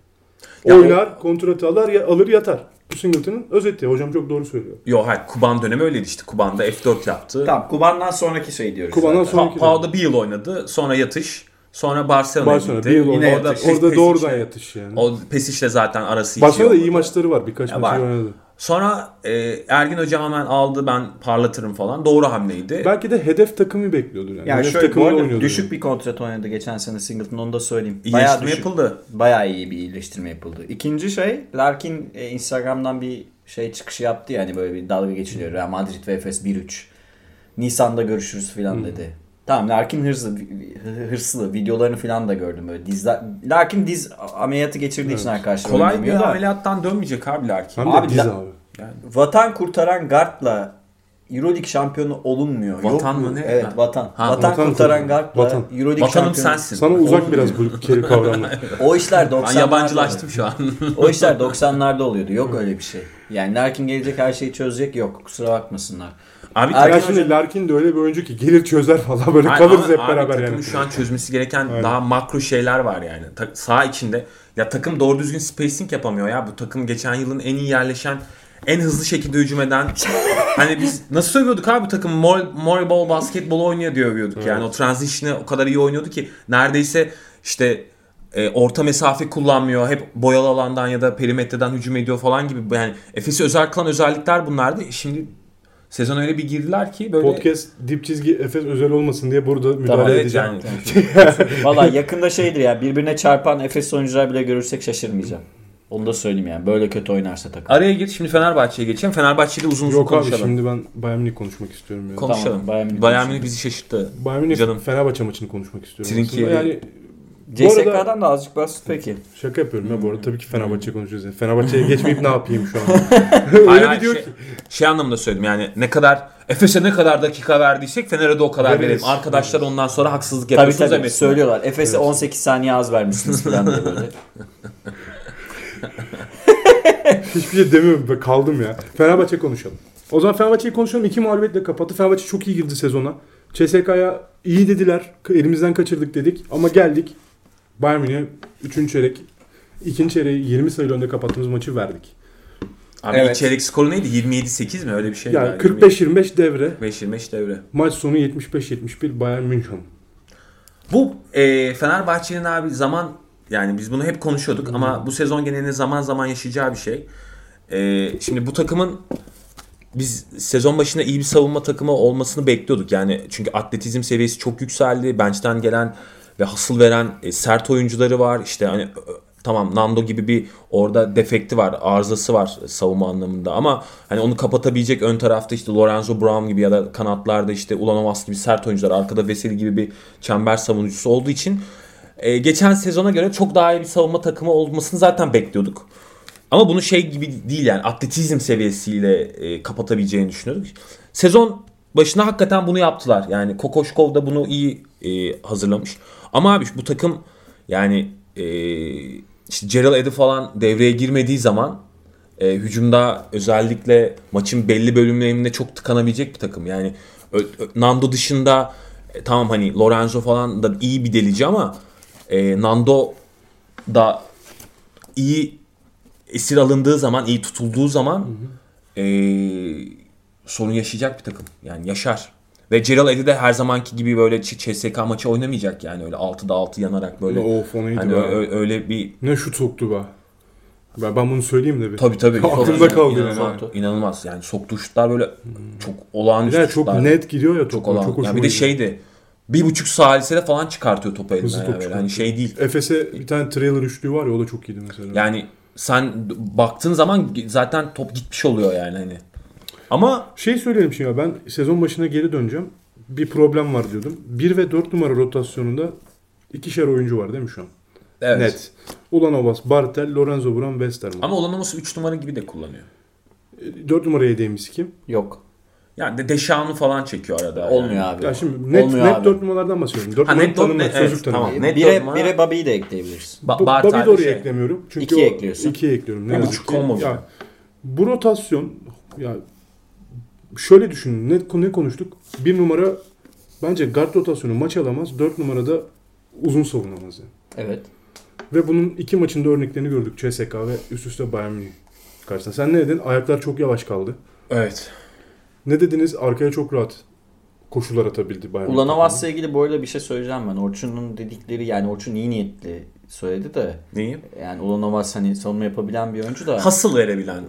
Ya Oynar, kontratı alır, ya- alır yatar. Bu Singleton'ın özeti. Hocam çok doğru söylüyor. Yo hayır Kuban dönemi öyleydi işte. Kuban'da F4 yaptı. Tamam Kuban'dan sonraki şey diyoruz. Kuban'dan zaten. sonra- Pa- Pau'da bir yıl oynadı. Sonra yatış. Sonra Barcelona'ya Barcelona gitti. bir yıl Yine orada, yatış. orada Pesic'le- doğrudan yatış yani. O Pesic'le zaten arası hiç Barcelona'da iyi iyi maçları var. Birkaç maçı oynadı. Sonra e, Ergin Hoca hemen aldı ben parlatırım falan. Doğru hamleydi. Belki de hedef takımı bekliyordur yani. Yani hedef şöyle bu arada düşük yani. bir kontrat oynadı geçen sene Singleton onu da söyleyeyim. Bayağı İyileştirme düşük. yapıldı. Bayağı iyi bir iyileştirme yapıldı. İkinci şey Larkin e, Instagram'dan bir şey çıkışı yaptı yani böyle bir dalga geçiliyor. Real Madrid ve Efes 1-3. Nisan'da görüşürüz filan dedi. Tamam Larkin hırslı, hırslı videolarını filan da gördüm böyle dizler. Larkin diz ameliyatı geçirdiği için Evet. arkadaşlar Kolay bir da ameliyattan dönmeyecek abi Larkin. Hem de Abi diz la- abi. Yani Vatan kurtaran guardla Euroleague şampiyonu olunmuyor. Vatan Yok mı ne? Evet Ha. vatan. Ha, vatan, vatan kurtaran guardla Vatan. Euroleague vatanım şampiyonu. sensin. Sana uzak biraz bu kere kavramı. O işler 90'larda. Ben yabancılaştım şu an. O işler 90'larda oluyordu. Yok öyle bir şey. Yani Larkin gelecek her şeyi çözecek yok. Kusura bakmasınlar. Abi takım, şimdi Larkin de öyle bir oyuncu ki gelir çözer falan böyle Hayır, kalırız hep abi beraber takımın yani. şu an çözmesi gereken Aynen. daha makro şeyler var yani. Ta- sağ içinde ya takım doğru düzgün spacing yapamıyor ya. Bu takım geçen yılın en iyi yerleşen en hızlı şekilde hücum eden hani biz nasıl sövüyorduk abi takım mor, mor ball basketbol oynuyor diyor övüyorduk yani o transition'ı o kadar iyi oynuyordu ki neredeyse işte e, orta mesafe kullanmıyor. Hep boyalı alandan ya da perimetreden hücum ediyor falan gibi. Yani Efes'i özel kılan özellikler bunlardı. Şimdi sezon öyle bir girdiler ki böyle Podcast dip çizgi Efes özel olmasın diye burada müdahale Tamam, evet edeceğim. yani. Valla yakında şeydir ya birbirine çarpan Efes oyuncular bile görürsek şaşırmayacağım. Onu da söyleyeyim yani. Böyle kötü oynarsa takım. Araya gir. Şimdi Fenerbahçe'ye geçelim. Fenerbahçe'de uzun uzun Yok abi konuşalım. şimdi ben Bayern Münih konuşmak istiyorum yani. Konuşalım. Tamam, Bayern Münih bizi şaşırttı. Bayern Münih Canım. Fenerbahçe maçını konuşmak istiyorum. Trinkieri. Yani CSK'dan da azıcık bahset peki. şaka yapıyorum ya bu arada tabii ki Fenerbahçe konuşuyoruz. Yani. Fenerbahçe'ye geçmeyip ne yapayım şu an? Öyle hayır, bir diyor şey, ki. şey anlamında söyledim yani ne kadar Efes'e ne kadar dakika verdiysek Fener'e de o kadar verelim. Arkadaşlar ondan sonra haksızlık Tabii yapıyorsunuz tabii demesinler. söylüyorlar. Efes'e 18 saniye az vermişsiniz falan diye böyle. Hiçbir şey demiyorum. Ben kaldım ya. Fenerbahçe konuşalım. O zaman Fenerbahçe'yi konuşalım. İki mağlubiyetle kapattı. Fenerbahçe çok iyi girdi sezona. CSK'ya iyi dediler. Elimizden kaçırdık dedik. Ama geldik. Bayern Münih'e 3. çeyrek. ikinci çeyreği 20 sayılı önde kapattığımız maçı verdik. Abi Evet. çeyrek skoru neydi? 27-8 mi? Öyle bir şey. Yani 45-25 devre. 25 devre. Maç sonu 75-71 Bayern München. Bu e, Fenerbahçe'nin abi zaman yani biz bunu hep konuşuyorduk ama bu sezon genelinde zaman zaman yaşayacağı bir şey. E, şimdi bu takımın biz sezon başında iyi bir savunma takımı olmasını bekliyorduk. Yani çünkü atletizm seviyesi çok yükseldi. Bench'ten gelen ve hasıl veren e, sert oyuncuları var. İşte hani ö, tamam Nando gibi bir orada defekti var, arızası var savunma anlamında ama hani onu kapatabilecek ön tarafta işte Lorenzo Brown gibi ya da kanatlarda işte Ulanovas gibi sert oyuncular, arkada Veseli gibi bir çember savunucusu olduğu için e, geçen sezona göre çok daha iyi bir savunma takımı olmasını zaten bekliyorduk. Ama bunu şey gibi değil yani atletizm seviyesiyle e, kapatabileceğini düşünüyorduk. Sezon başına hakikaten bunu yaptılar. Yani Kokoşkov da bunu iyi e, hazırlamış. Ama abi bu takım yani e, işte Gerald Eddy falan devreye girmediği zaman e, hücumda özellikle maçın belli bölümlerinde çok tıkanabilecek bir takım. Yani Ö- Ö- Nando dışında e, tamam hani Lorenzo falan da iyi bir delici ama e, Nando da iyi esir alındığı zaman, iyi tutulduğu zaman e, sorun yaşayacak bir takım. Yani yaşar. Ve Gerald Eddy de her zamanki gibi böyle CSK maçı oynamayacak yani öyle 6'da 6 yanarak böyle. Of o neydi Hani be? ö- ö- öyle bir Ne şut soktu be. Ben, ben bunu söyleyeyim de bir. tabii tabii. Aklımda kaldı İnanılmaz, yani. inanılmaz. Yani soktuğu şutlar böyle çok olağanüstü Bir de çok şutlar. net gidiyor ya top. çok olan. çok yani bir de şeydi. Bir buçuk salisede falan çıkartıyor topu elinden. Hızlı Yani top çıkartıyor. Hani şey değil. Efes'e bir tane trailer üçlüğü var ya o da çok iyiydi mesela. Yani sen baktığın zaman zaten top gitmiş oluyor yani hani. Ama Şey söyleyelim şimdi ya ben sezon başına geri döneceğim. Bir problem var diyordum. 1 ve 4 numara rotasyonunda ikişer oyuncu var değil mi şu an? evet. Net. Ulanovas, Bartel, Lorenzo Brown, Westerman. Ama Olanaması 3 numara gibi de kullanıyor. 4 numaraya hediyemiz kim? Yok. Yani de Deşan'ı falan çekiyor arada. Olmuyor yani. abi. Ya şimdi net, Olmuyor net abi. 4 numaralardan bahsediyorum. 4 Ha, numara net dört- tanımı, net- çocuk evet, tanımı. tamam. Net Bire, numara- bire Bobby'yi de ekleyebilirsin. Ba- Bartel Bobby'i de oraya şey. eklemiyorum. Çünkü İkiye o- ekliyorsun. ikiye ekliyorum. Ne yazık ki. bu rotasyon ya şöyle düşünün. Ne, ne konuştuk? Bir numara bence guard rotasyonu maç alamaz. 4 numarada uzun savunamaz yani. Evet. Ve bunun iki maçında örneklerini gördük. CSK ve üst üste Bayern Münih karşısında. Sen ne dedin? Ayaklar çok yavaş kaldı. Evet. Ne dediniz? Arkaya çok rahat koşular atabildi Bayern. Ulanovas'la ilgili bu arada bir şey söyleyeceğim ben. Orçun'un dedikleri yani Orçun iyi niyetli söyledi de Neyi? yani Ulanovas hani savunma yapabilen bir oyuncu da Hasıl verebilen,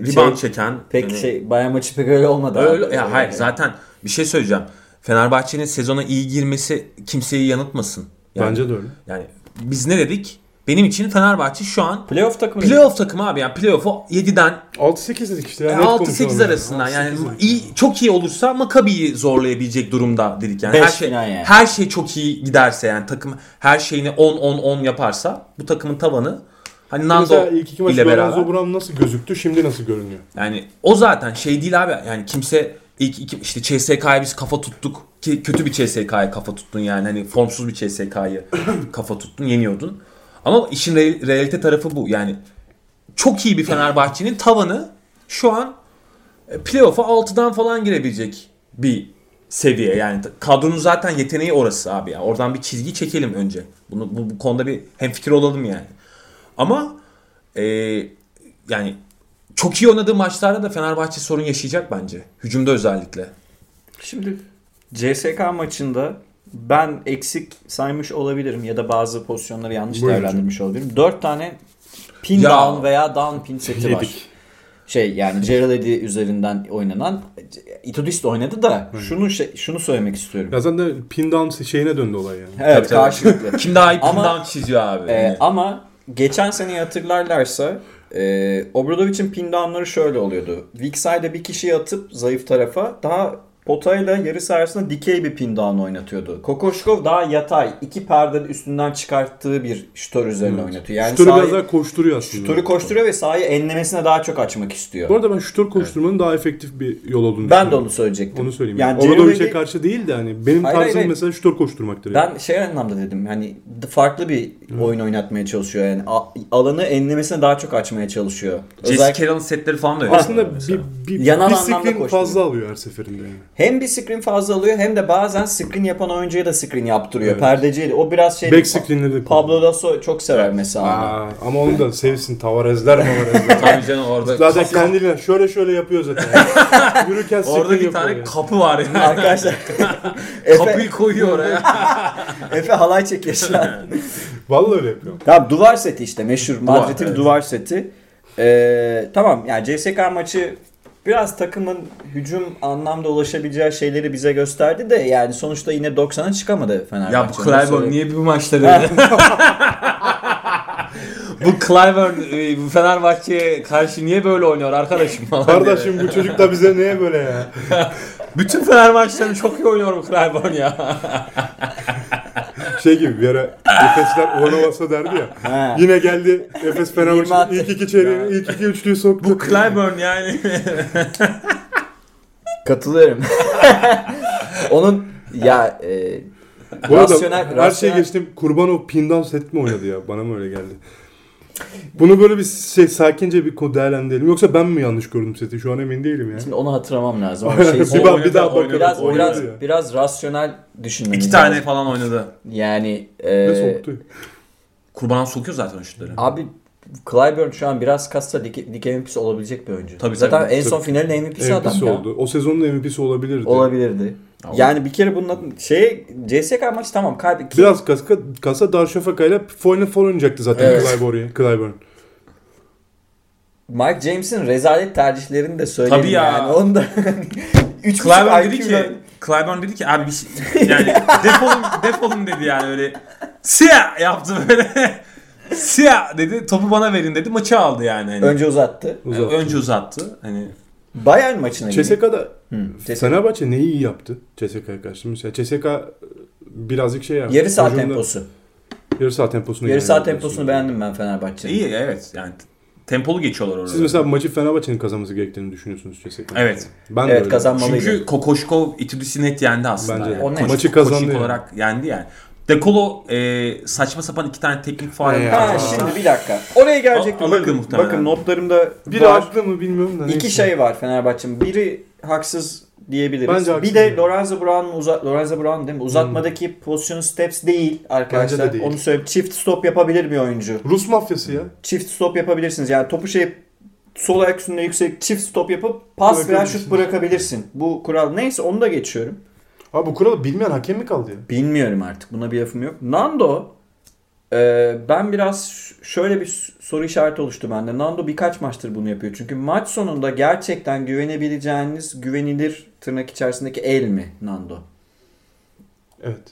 e, Şey, rebound çeken. pek yani- şey Bayern maçı pek öyle olmadı. Öyle, abi. ya hayır Yani. zaten bir şey söyleyeceğim. Fenerbahçe'nin sezona iyi girmesi kimseyi yanıltmasın. Yani, Bence de öyle. Yani biz ne dedik? Benim için Fenerbahçe şu an Playoff takımı playoff takımı abi. Yani playoff'u 7'den 6-8 dedik işte. ya, net 6-8 konuşalım arasından yani 6-8 dedik. iyi çok iyi olursa Makabi'yi zorlayabilecek durumda dedik yani. Beş her şey yani. her şey çok iyi giderse yani takım her şeyini 10 10 10 yaparsa bu takımın tavanı hani Nando Mesela ilk iki maç ile beraber Lorenzo Brown nasıl gözüktü, şimdi nasıl görünüyor? yani o zaten şey değil abi yani kimse ilk iki işte CSK'ya biz kafa tuttuk ki kötü bir CSK'ya kafa tuttun yani hani formsuz bir CSK'yı kafa tuttun yeniyordun. Ama işin re- realite tarafı bu yani çok iyi bir Fenerbahçe'nin tavanı şu an e, playoff'a 6'dan falan girebilecek bir seviye yani kadronun zaten yeteneği orası abi ya. Oradan bir çizgi çekelim önce. Bunu bu, bu konuda bir hemfikir olalım yani. Ama e, yani çok iyi oynadığı maçlarda da Fenerbahçe sorun yaşayacak bence. Hücumda özellikle. Şimdi CSK maçında ben eksik saymış olabilirim ya da bazı pozisyonları yanlış Buyurun değerlendirmiş olabilirim. 4 tane pin Ya. down veya down pin seti var. Şey yani Gerald üzerinden oynanan Itudis de oynadı da şunu şey, şunu söylemek istiyorum. Ya zaten de pin down şeyine döndü olay yani. Evet Tabii, tabii. karşılıklı. Kim daha iyi pin Ama- down çiziyor abi. Yani. ama geçen seneyi hatırlarlarsa e, Obradovic'in pin down'ları şöyle oluyordu. Weak side'e bir kişiyi atıp zayıf tarafa daha potayla yarı sahasında dikey bir pin down oynatıyordu. Kokoşkov daha yatay. iki perdenin üstünden çıkarttığı bir şutör üzerine Evet. oynatıyor. Yani sahayı- biraz daha koşturuyor aslında. şutörü koşturuyor ve sahayı enlemesine daha çok açmak istiyor. Bu arada ben şutör koşturmanın daha efektif bir yol olduğunu ben de onu söyleyecektim. Onu söyleyeyim. Yani Yani Obradovic'e Jeremy'de- karşı değil de hani benim Hayır, tarzım hayır, mesela şutör koşturmaktır. yani. Ben şey anlamda dedim hani farklı bir oyun oynatmaya çalışıyor yani alanı enlemesine daha çok açmaya çalışıyor. Jesse Özellikle Carroll'ın setleri falan da öyle. Aslında bir, bir, Yanan bir koşturuyor. fazla alıyor her seferinde yani. Hem bir screen fazla alıyor hem de bazen screen yapan oyuncuya da screen yaptırıyor. Evet. Perdeciyle. O biraz şey Back screen'leri de Pablo Lasso çok sever mesela. Aa, ama onu da sevsin Tavarezler Mavarezler. Tabii canım orada zaten kendiyle şöyle şöyle yapıyor zaten. Yürürken orada screen bir yapıyor tane yani. kapı var yani. Arkadaşlar Efe, Kapıyı koyuyor oraya. Efe halay çekiyor şu an. Vallahi öyle yapıyor. Tamam duvar seti işte meşhur Madrid'in evet. duvar seti. Ee, tamam yani CSK maçı biraz takımın hücum anlamda ulaşabileceği şeyleri bize gösterdi de yani sonuçta yine 90'a çıkamadı Fenerbahçe. ya bu Clyburn niye bu maçları öyle? bu Clyburn e, bu Fenerbahçe'ye karşı niye böyle oynuyor arkadaşım falan. Kardeşim bu çocuk da bize niye böyle ya? Bütün Fenerbahçe'lerin çok iyi oynuyor bu Clyburn ya. Şey gibi bir ara Efesler Ulanovas'a derdi ya. Ha. Yine geldi Efes. Fenerbahçe ilk iki çeyreğini, ilk iki üçlüyü soktu. bu Clyburn yani. Katılıyorum. Onun ya e, Bu arada rasyonel, her rasyonel- şey geçtim. Kurbanov pindan set mi oynadı ya? Bana mı öyle geldi? Bunu böyle bir şey sakince bir konu değerlendirelim. Yoksa ben mi yanlış gördüm seti? Şu an emin değilim ya. Şimdi onu hatırlamam lazım. Ama şey, bir, bir daha bakalım. biraz Oynadı biraz ya. biraz rasyonel düşünmemiz İki tane lazım. falan oynadı. Yani Ne e, soktu? Kurban sokuyor zaten şutları. Abi Clyburn şu an biraz kassa dik, dik MVP'si olabilecek bir oyuncu. Tabii, Zaten tabii. en son Tabii. finalin MVP'si adam MVP'si ya. oldu. O sezonun MVP'si olabilirdi. Olabilirdi. Yani bir kere bunun adı- şey CSK maçı tamam kaybetti. Biraz kasa, kasa Darüşşafaka ile Final Four oynayacaktı zaten Evet. Clyburn. Clyburn. Mike James'in rezalet tercihlerini de söyleyelim Tabii ya. yani. Onu da 3 Clyburn dedi ki Clyburn dedi ki abi bir şey, yani defolun defolun dedi yani öyle siyah yaptı böyle siyah dedi topu bana verin dedi maçı aldı yani. Hani. önce uzattı. Uzattı. Önce uzattı. Hani Bayern maçına gidiyor. CSK'da Hı. Fenerbahçe neyi iyi yaptı CSK'ya karşı? Mesela CSK birazcık şey yaptı. Yarı saat Hücumda- temposu. Yarı saat temposunu Yarı saat temposunu beğendim ben Fenerbahçe'nin. iyi evet yani tempolu geçiyorlar orada. Siz mesela maçı Fenerbahçe'nin kazanması gerektiğini düşünüyorsunuz CSK. Evet. Ben de Evet, öyle. kazanmalıydı. Çünkü Kokoşkov Itudis'i net yendi aslında. Bence de. yani. Maçı kazandı yani. olarak yendi yani. Dekolo e, saçma sapan iki tane teknik faal. Ha ya? şimdi bir dakika. Oraya gelecektim. Bakın, bakın notlarımda Biri var. haklı mı bilmiyorum da. İki neyse. şey var Fenerbahçe'nin. Biri haksız diyebiliriz. Bence haksız bir de değil. Lorenzo Brown'un uza Lorenzo Brown değil mi? Uzatmadaki pozisyonu steps değil arkadaşlar. Bence de değil. Onu söyleyeyim. Çift stop yapabilir bir oyuncu. Rus mafyası ya. Çift stop yapabilirsiniz. Yani topu şey sol ayak üstünde yüksek çift stop yapıp pas veya şut bırakabilirsin. Bu kural neyse onu da geçiyorum. Abi bu kuralı bilmeyen hakem mi kaldı ya? Bilmiyorum artık. Buna bir lafım yok. Nando e, ben biraz şöyle bir soru işareti oluştu bende. Nando birkaç maçtır bunu yapıyor. Çünkü maç sonunda gerçekten güvenebileceğiniz güvenilir tırnak içerisindeki el mi Nando? Evet.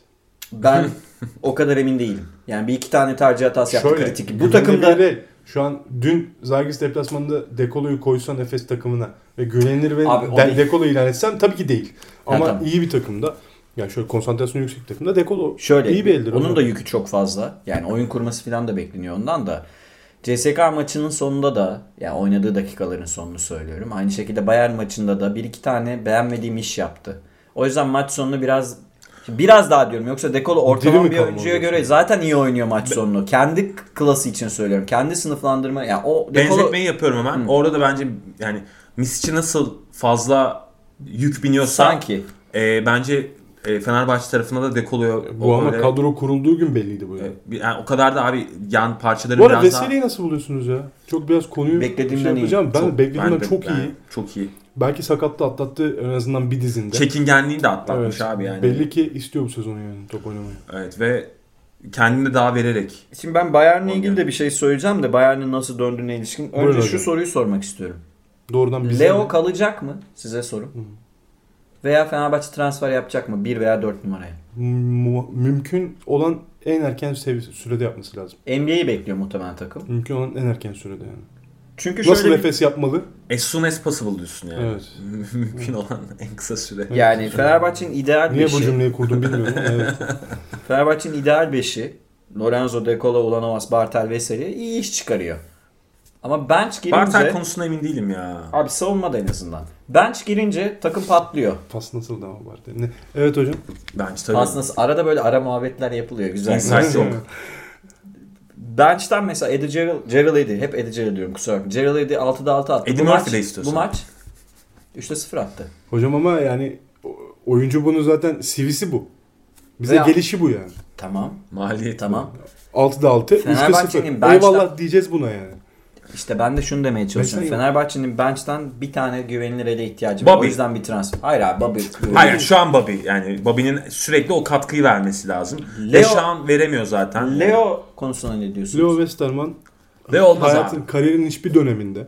Ben o kadar emin değilim. Yani bir iki tane tercih hatası yaptı Şöyle, kritik. Bu takımda. Şu an dün Zagis deplasmanında Dekolo'yu koysan Efes takımına ve güvenilir ve Abi de-. Dekolo ilan etsen tabii ki değil. Ha, Ama tamam. iyi bir takımda yani şöyle konsantrasyonu yüksek takımda Dekolo şöyle iyi bir eldir. onun da yükü çok fazla. Yani oyun kurması falan da bekleniyor ondan da. CSK maçının sonunda da yani oynadığı dakikaların sonunu söylüyorum. Aynı şekilde Bayern maçında da bir iki tane beğenmediğim iş yaptı. O yüzden maç sonunu biraz biraz daha diyorum. Yoksa Dekolo ortalama bir oyuncuya göre zaten iyi oynuyor maç sonunu. Kendi klası için söylüyorum. Kendi sınıflandırma yani o Dekolo Benzetmeyi yapıyorum hemen. Hı. Orada da bence yani Misic'e nasıl fazla yük biniyorsa sanki e, bence e, Fenerbahçe tarafına da dekoluyor. Bu O ama böyle- kadro kurulduğu gün belliydi bu ya. e, bir- yani o kadar da abi yan parçaları Bu arada biraz daha... Veseli'yi nasıl buluyorsunuz ya? Çok biraz konuyu Beklediğimden şey iyi. yapacağım. Ben Çok- beklediğimden ben de- çok yani iyi. Çok iyi. Belki sakatlı atlattı en azından bir dizinde. Çekingenliğini de atlatmış Evet. abi yani. Belli ki istiyor bu sezonu yani top oynamayı. Evet ve kendini daha vererek. Şimdi ben Bayern'le ilgili de bir şey söyleyeceğim de Bayern'in nasıl döndüğüne ilişkin. Önce Buyurun şu hocam. soruyu sormak istiyorum. Doğrudan bize Leo kalacak mı? Size sorum. Hı. Veya Fenerbahçe transfer yapacak mı? 1 veya 4 numaraya. Mümkün olan en erken sev- sürede yapması lazım. NBA'yi bekliyor muhtemelen takım. Mümkün olan en erken sürede yani. Çünkü Nasıl şöyle bir- nefes yapmalı? As soon as possible diyorsun yani. Evet. Mümkün olan en kısa süre. yani Fenerbahçe'nin ideal Niye beşi. bu cümleyi kurdum bilmiyorum. ama Evet. Fenerbahçe'nin ideal beşi Lorenzo, De Colo, Ulanovas, Bartel Veseli iyi iş çıkarıyor. Ama bench girince Bartel konusunda emin değilim ya. abi savunmada en azından. Bench girince takım patlıyor. Pas nasıl daha var? Ne? Evet hocam. Bence tabii. Aslında arada böyle ara muhabbetler yapılıyor. Güzel. Insight yok. Bench'ten mesela Eddie Gerald, Gerald Eddy, hep Eddie Gerald diyorum kusura bakma. Gerald Eddy 6'da 6 attı. Eddie bu Murphy maç, de istiyorsan. Bu maç 3'te 0 attı. Hocam ama yani oyuncu bunu zaten CV'si bu. Bize Veya- gelişi bu yani. Tamam. Maliyet. Tamam. 6'da 6, 3'te 0. Fenerbahçe'nin bench'ten- Eyvallah diyeceğiz buna yani. İşte ben de şunu demeye çalışıyorum. Mesela- Fenerbahçe'nin bench'ten bir tane güvenilir ele ihtiyacı var. O yüzden bir transfer. Hayır abi Bobby. Hayır şu an Bobby yani Bobby'nin sürekli o katkıyı vermesi lazım. Leo- Ve şu an veremiyor zaten. Leo konusuna ne diyorsunuz? Leo Westerman Ve olmaz hayatın, abi. kariyerinin hiçbir döneminde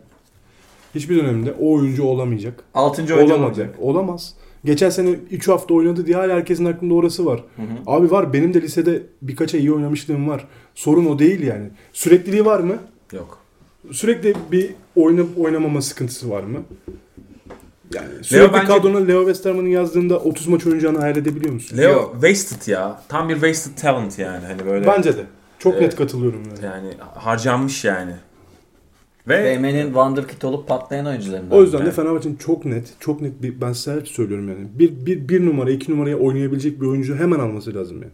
hiçbir döneminde o oyuncu olamayacak. 6. oyuncu Olamayacak. Olamaz. Geçen sene 3 hafta oynadı diye hala herkesin aklında orası var. Abi var benim de lisede birkaç ay iyi oynamışlığım var. Sorun o değil yani. Sürekliliği var mı? Yok. Sürekli bir oyna, oynamama sıkıntısı var mı? Yani sürekli bence- kadrona Leo Westerman'ın yazdığında 30 maç oynayacağını hayal edebiliyor musun? Leo Yok. wasted ya. Tam bir wasted talent yani. Hani böyle Bence de. Çok Evet. net katılıyorum yani. yani harcanmış yani. Ve BM'nin Wonderkid olup patlayan oyuncularından. O yüzden de Evet. Fenerbahçe'nin çok net, çok net bir ben size hep söylüyorum yani. Bir, bir, bir numara, iki numaraya oynayabilecek bir oyuncu hemen alması lazım yani.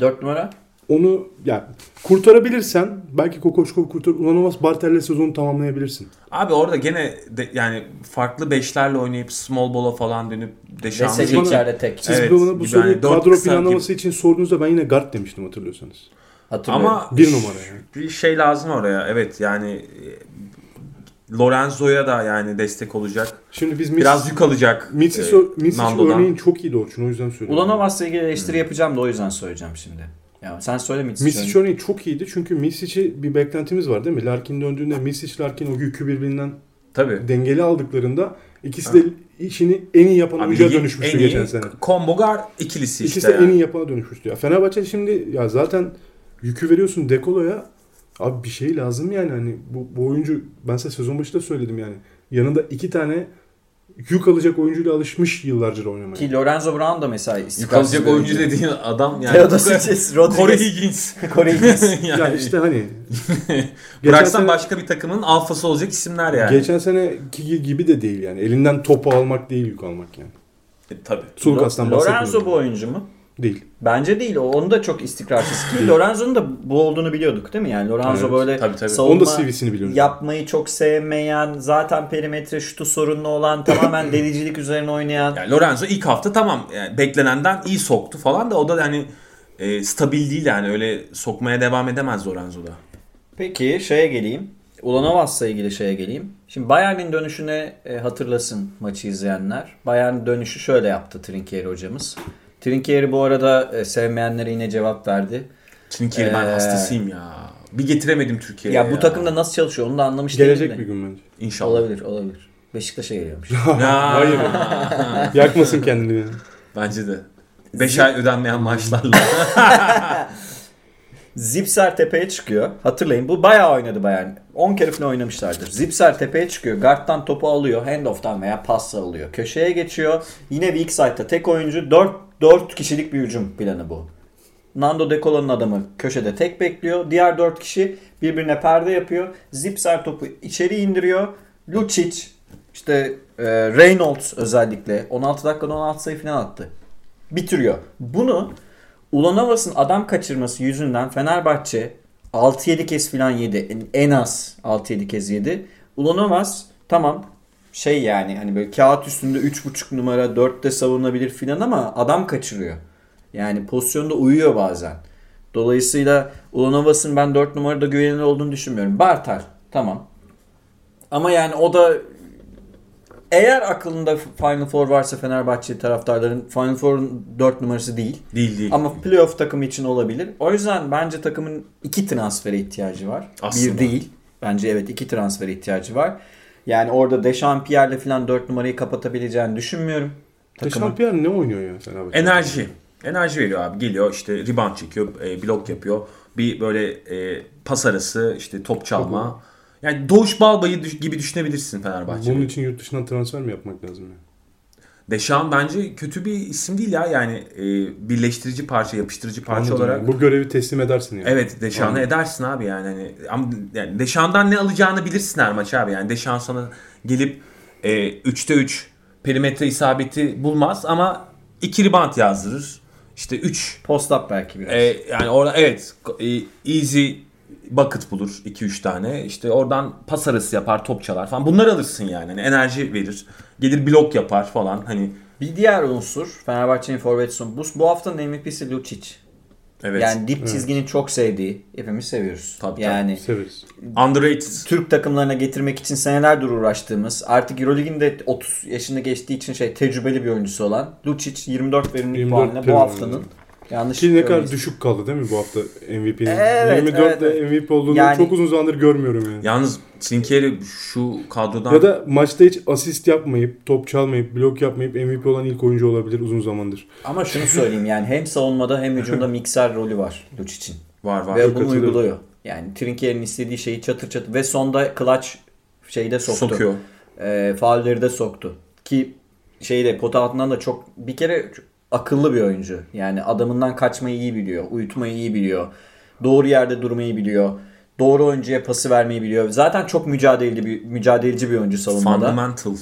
4 numara. Onu yani kurtarabilirsen belki Kokoşkov kurtar, Ulanovas Bartel'le sezonu tamamlayabilirsin. abi orada gene de, yani farklı beşlerle oynayıp small ball'a falan dönüp deşanlı içeride tek. Siz Evet, bana bu gibi soruyu dört kadro planlaması için sorduğunuzda ben yine guard demiştim hatırlıyorsanız. Hatırlıyorum. Ama Bir numara yani. bir şey lazım oraya. Evet yani Lorenzo'ya da yani destek olacak. Şimdi biz Mis, Biraz yük alacak. Mitsic, e, Mitsic örneğin çok iyiydi Orçun o yüzden söylüyorum. Ulanovas'la ilgili eleştiri yapacağım da o yüzden söyleyeceğim şimdi. Ya sen söyle Mitsic. Misic örneğin çok iyiydi çünkü Misic'i bir beklentimiz var değil mi? Larkin döndüğünde Misic Larkin o yükü birbirinden Tabii. dengeli aldıklarında ikisi de işini en iyi yapan oyuncuya dönüşmüştü en iyi geçen sene. combo guard ikilisi İkisi işte. de yani. en iyi yapana dönüşmüştü. Ya Fenerbahçe şimdi ya zaten yükü veriyorsun Dekolo'ya. Abi bir şey lazım yani hani bu, bu oyuncu ben size sezon başında söyledim yani. Yanında iki tane yük alacak oyuncuyla alışmış yıllarca oynamaya. Ki Lorenzo Brown da mesela Yıkılacak bir oyuncu dediğin adam yani. Teodosic, Rodriguez. Corey Higgins. Corey Higgins. yani, Ya işte hani Bıraksan sene, başka bir takımın alfası olacak isimler yani. geçen seneki gibi de değil yani. Elinden topu almak değil yük almak yani. E, tabii. Sulukas'tan Lorenzo bahsetmiyorum. bu oyuncu mu? Değil. Bence değil. O onu da çok istikrarsız. Ki Lorenzo'nun da bu olduğunu biliyorduk değil mi? Yani Lorenzo Evet, böyle tabii, tabii. savunma Onun da CV'sini yapmayı çok sevmeyen, zaten perimetre şutu sorunlu olan, tamamen delicilik üzerine oynayan. Yani Lorenzo ilk hafta tamam yani beklenenden iyi soktu falan da o da hani e, stabil değil yani öyle sokmaya devam edemez Lorenzo'da. Peki şeye geleyim. Ulanovas'la ilgili şeye geleyim. Şimdi Bayern'in dönüşüne e, hatırlasın maçı izleyenler. Bayern dönüşü şöyle yaptı Trinkieri hocamız. Trinkieri bu arada e, sevmeyenlere yine cevap verdi. Ben Ee, hastasıyım ya. Bir getiremedim Türkiye'ye Ya, bu takımda nasıl çalışıyor onu da anlamış Gelecek değilim bir de. gün bence. İnşallah. Olabilir olabilir. Beşiktaş'a geliyormuş. Ya, Hayır. Yakmasın kendini. Bence de. 5 ay ödenmeyen maaşlarla. Zipser tepeye çıkıyor. Hatırlayın bu bayağı oynadı Bayern. 10 kere falan oynamışlardır. Zipser tepeye çıkıyor. Guard'dan topu alıyor. Handoff'tan veya pasla alıyor. Köşeye geçiyor. Yine weak side'da tek oyuncu. 4, 4 kişilik bir hücum planı bu. Nando De Colo'nun adamı köşede tek bekliyor. Diğer 4 kişi birbirine perde yapıyor. Zipser topu içeri indiriyor. Lucic işte e, Reynolds özellikle 16 dakikada 16 sayı falan attı. Bitiriyor. Bunu Ulanovas'ın adam kaçırması yüzünden Fenerbahçe 6-7 kez falan yedi. En- az 6-7 kez yedi. Ulanovas tamam şey yani hani böyle kağıt üstünde 3.5 numara 4'te savunabilir filan ama adam kaçırıyor. Yani pozisyonda uyuyor bazen. Dolayısıyla Ulanovas'ın ben 4 numarada güvenilir olduğunu düşünmüyorum. Bartel tamam. Ama yani o da eğer aklında Final Four varsa Fenerbahçe taraftarların Final Four'un 4 numarası değil. değil değil. Ama playoff takımı için olabilir. O yüzden bence takımın iki transfere ihtiyacı var. Aslında. Bir değil. Bence evet iki transfere ihtiyacı var. Yani orada Dechampierre'le falan 4 numarayı kapatabileceğini düşünmüyorum. Dechampierre ne oynuyor ya Fenerbahçe? Enerji. Enerji veriyor abi. Geliyor işte rebound çekiyor, e, blok yapıyor. Bir böyle e, pas arası işte top çalma. Yani Doğuş Balbay'ı düş- gibi düşünebilirsin Fenerbahçe'yi. Bunun için yurt dışından transfer mi yapmak lazım? Yani? Deşan bence kötü bir isim değil ya yani e, birleştirici parça, yapıştırıcı parça Anladım olarak. Bu görevi teslim edersin yani. Evet Deşan'ı edersin abi yani. Hani, ama yani Deşan'dan ne alacağını bilirsin her maç abi. Yani Deşan sana gelip e, 3'te 3 perimetre isabeti bulmaz ama 2 rebound yazdırır. İşte 3 Post up belki biraz. e, yani orada evet e, easy bucket bulur 2-3 tane. İşte oradan pas arası yapar, top çalar falan. Bunları alırsın yani. Hani enerji verir. Gelir blok yapar falan. Hani Bir diğer unsur Fenerbahçe'nin forvet son. Bu, bu haftanın MVP'si Lucic. evet. Yani dip çizginin çok sevdiği. Hepimiz seviyoruz. Tabii, yani Severiz. underrated. Türk takımlarına getirmek için senelerdir uğraştığımız artık Euroleague'in de 30 yaşını geçtiği için şey tecrübeli bir oyuncusu olan Lucic 24 verimlilik 24 puanla bu haftanın. Yanlış Ki ne kadar düşük kaldı değil mi bu hafta MVP'nin? Evet, 24'te evet. MVP olduğunu Yani- çok uzun zamandır görmüyorum yani. Yalnız Trinkieri şu kadrodan Ya da maçta hiç asist yapmayıp, top çalmayıp, blok yapmayıp MVP olan ilk oyuncu olabilir uzun zamandır. Ama şunu söyleyeyim yani hem savunmada hem hücumda mikser rolü var Lucic'in. var var. Ve bunu katılıyorum. uyguluyor. Yani Trinkier'in istediği şeyi çatır çatır ve sonda clutch şeyde soktu. Sokuyor. E, faulleri de soktu. Ki şeyde pota altından da çok bir kere çok akıllı bir oyuncu. Yani adamından kaçmayı iyi biliyor. Uyutmayı iyi biliyor. Doğru yerde durmayı biliyor. Doğru oyuncuya pası vermeyi biliyor. Zaten çok mücadeleci bir mücadeleci bir oyuncu savunmada. Fundamental.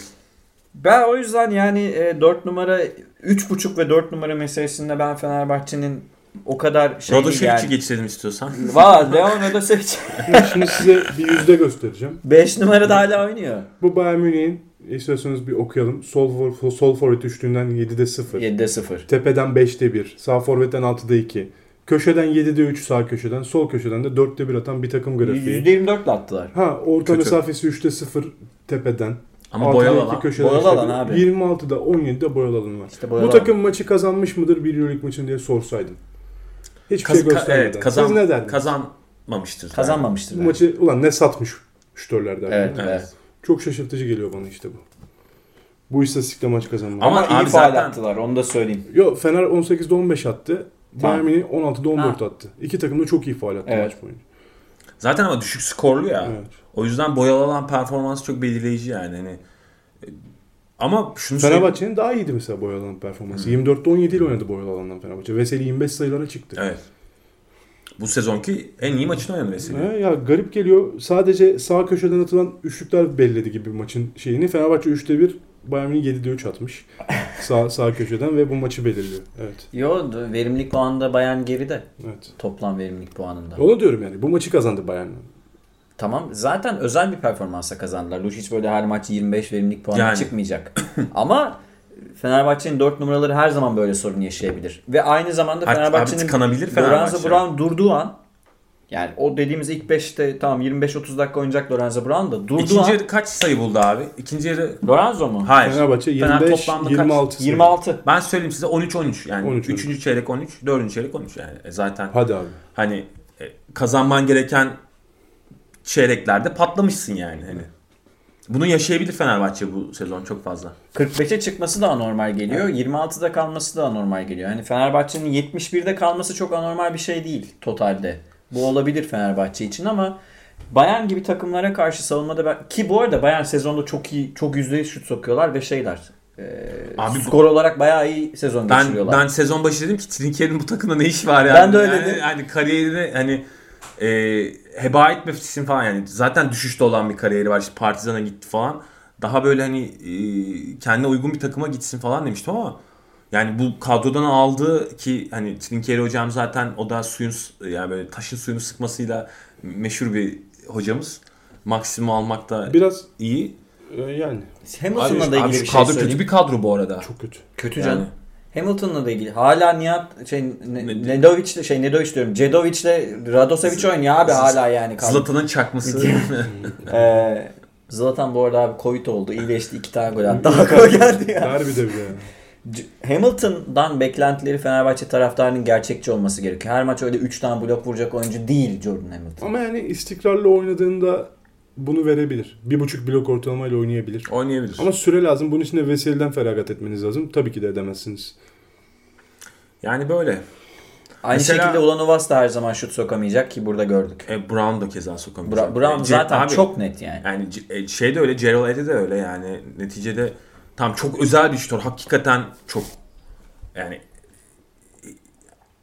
Ben o yüzden yani e, 4 numara 3.5 ve 4 numara meselesinde ben Fenerbahçe'nin o kadar şey değil Radosevic'i yani. geçirelim istiyorsan. Valla Leon Radosevic Şimdi size bir yüzde göstereceğim. 5 numarada hala oynuyor. Bu Bayern Münih'in istiyorsanız bir okuyalım. Sol, for, sol forvet üçlüğünden 7'de 0. 7'de 0. Tepeden 5'te 1. Sağ forvetten 6'da 2. Köşeden 7'de 3 sağ köşeden. Sol köşeden de 4'te 1 atan bir takım grafiği. %24 ile attılar. Ha orta Kötü. mesafesi 3'te 0 tepeden. Ama 6'da boyalı 2 alan. köşeden Boyalı alan abi. 26'da 17'de boyalı alan var. İşte boyalı Bu takım maçı kazanmış mıdır bir Euroleague maçını diye sorsaydın. Hiçbir Kaz- şey ka- göstermeden. evet, kazan, Siz ne derdiniz? kazanmamıştır. Kazanmamıştır. Bu belki. maçı ulan ne satmış şütörler derdin. Evet, Evet. Çok şaşırtıcı geliyor bana işte bu. Bu istatistikle maç kazanmak. Ama Ama, iyi abi faal zaten- attılar onu da söyleyeyim. Yo Fener 18'de 15 attı. Tamam. Bayern Münih 16'da 14 Ha. attı. İki takım da çok iyi faal attı Evet. maç boyunca. Zaten ama düşük skorlu ya. Evet. O yüzden boyalı alan performans çok belirleyici yani. Hani e, ama şunu söyleyeyim. Fenerbahçe'nin daha iyiydi mesela boyalı alan performansı. 24'te 17 ile oynadı boyalı alandan Fenerbahçe. Veseli 25 sayılara çıktı. Evet. Bu sezonki en iyi maçını oynadı Veseli. He, ya garip geliyor. Sadece sağ köşeden atılan üçlükler belledi gibi maçın şeyini. Fenerbahçe 3'te 1, Bayern Münih 7'de 3 atmış. sağ, sağ köşeden ve bu maçı belirliyor. Evet. Yo verimlilik puanında Bayern geride. Evet. Toplam verimlilik puanında. Onu diyorum yani. Bu maçı kazandı Bayern. Tamam zaten özel bir performansa kazandılar. Lucic böyle her maç 25 verimlilik puanla Yani. çıkmayacak. Ama Fenerbahçe'nin 4 numaraları her zaman böyle sorun yaşayabilir. Ve aynı zamanda Fenerbahçe'nin Lorenzo. Brown durduğu an yani o dediğimiz ilk 5'te tamam 25-30 dakika oynayacak Lorenzo Brown da durduğu İkinci an yarı kaç sayı buldu abi? İkinci yarı Lorenzo mu? hayır. Fenerbahçe Fener 25 toplamda kaç? 26. sayı. 26. Ben söyleyeyim size 13-13 yani. 13, 3. çeyrek 13, 4. çeyrek 13 yani. E zaten Hadi abi. hani e, kazanman gereken çeyreklerde patlamışsın yani hani. Bunu yaşayabilir Fenerbahçe bu sezon çok fazla. 45'e çıkması da anormal geliyor. 26'da kalması da anormal geliyor. Hani Fenerbahçe'nin 71'de kalması çok anormal bir şey değil totalde. Bu olabilir Fenerbahçe için ama Bayern gibi takımlara karşı savunmada ben... ki bu arada Bayern sezonda çok iyi çok %100 şut sokuyorlar ve şeyler. E, Abi bu- skor olarak bayağı iyi sezon Ben geçiriyorlar. ben sezon başı dedim ki Trinkier'in bu takımda ne işi var yani? Ben de öyle yani, dedim. Hani kariyerini hani e, heba etmesin falan yani. Zaten düşüşte olan bir kariyeri var. İşte Partizan'a gitti falan. Daha böyle hani e, kendine uygun bir takıma gitsin falan demiştim ama yani bu kadrodan aldığı ki hani Trinkieri hocam zaten o da suyun yani böyle taşın suyunu sıkmasıyla meşhur bir hocamız. Maksimum almak da Biraz iyi. e, yani Hamilton'la da Abi ilgili şu bir şey kadro söyleyeyim. kötü bir kadro bu arada. çok kötü. Kötü Yani. canım. Hamilton'la da ilgili. Hala Nihat şey ne, Ne- Nedovic şey Nedovic diyorum. Cedovic'le Radosevic oynuyor abi hala yani. Zlatan'ın çakması. Ee, Zlatan bu arada abi Covid oldu. İyileşti. iki tane gol attı. Aklıma geldi ya. Derbi de bile Hamilton'dan beklentileri Fenerbahçe taraftarının gerçekçi olması gerekiyor. Her maç öyle 3 tane blok vuracak oyuncu değil Jordan Hamilton. Ama yani istikrarlı oynadığında bunu verebilir. Bir buçuk blok ortalamayla oynayabilir. Oynayabilir. Ama süre lazım. Bunun için de Veseli'den feragat etmeniz lazım. Tabii ki de edemezsiniz. Yani böyle. Aynı Mesela- şekilde Ulanovas da her zaman şut sokamayacak ki burada gördük. E, Brown da keza sokamayacak. Bra- Brown E, zaten abi, çok net yani. Yani e, şey de öyle, Gerald Eddy de öyle yani. Neticede tam çok özel bir şutör. Hakikaten çok yani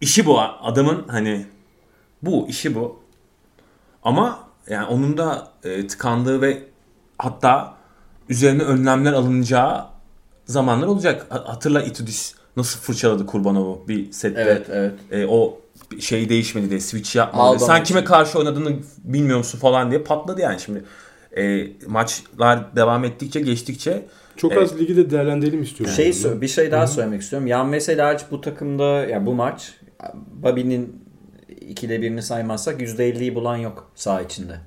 işi bu adamın hani bu işi bu. Ama yani onun da e, tıkandığı ve hatta üzerine önlemler alınacağı zamanlar olacak. Ha- Hatırla Itudis nasıl fırçaladı Kurbanov'u bir sette. Evet evet. E, o şey değişmedi diye switch yapmadı. Sen için. kime karşı oynadığını bilmiyor musun falan diye patladı yani şimdi. E, maçlar devam ettikçe geçtikçe Çok Evet. az ligi de değerlendirelim istiyorum. Şey yani. bir şey daha söylemek istiyorum. Yan Veseli hariç bu takımda yani bu maç Bobby'nin ikide birini saymazsak %50'yi bulan yok saha içinde.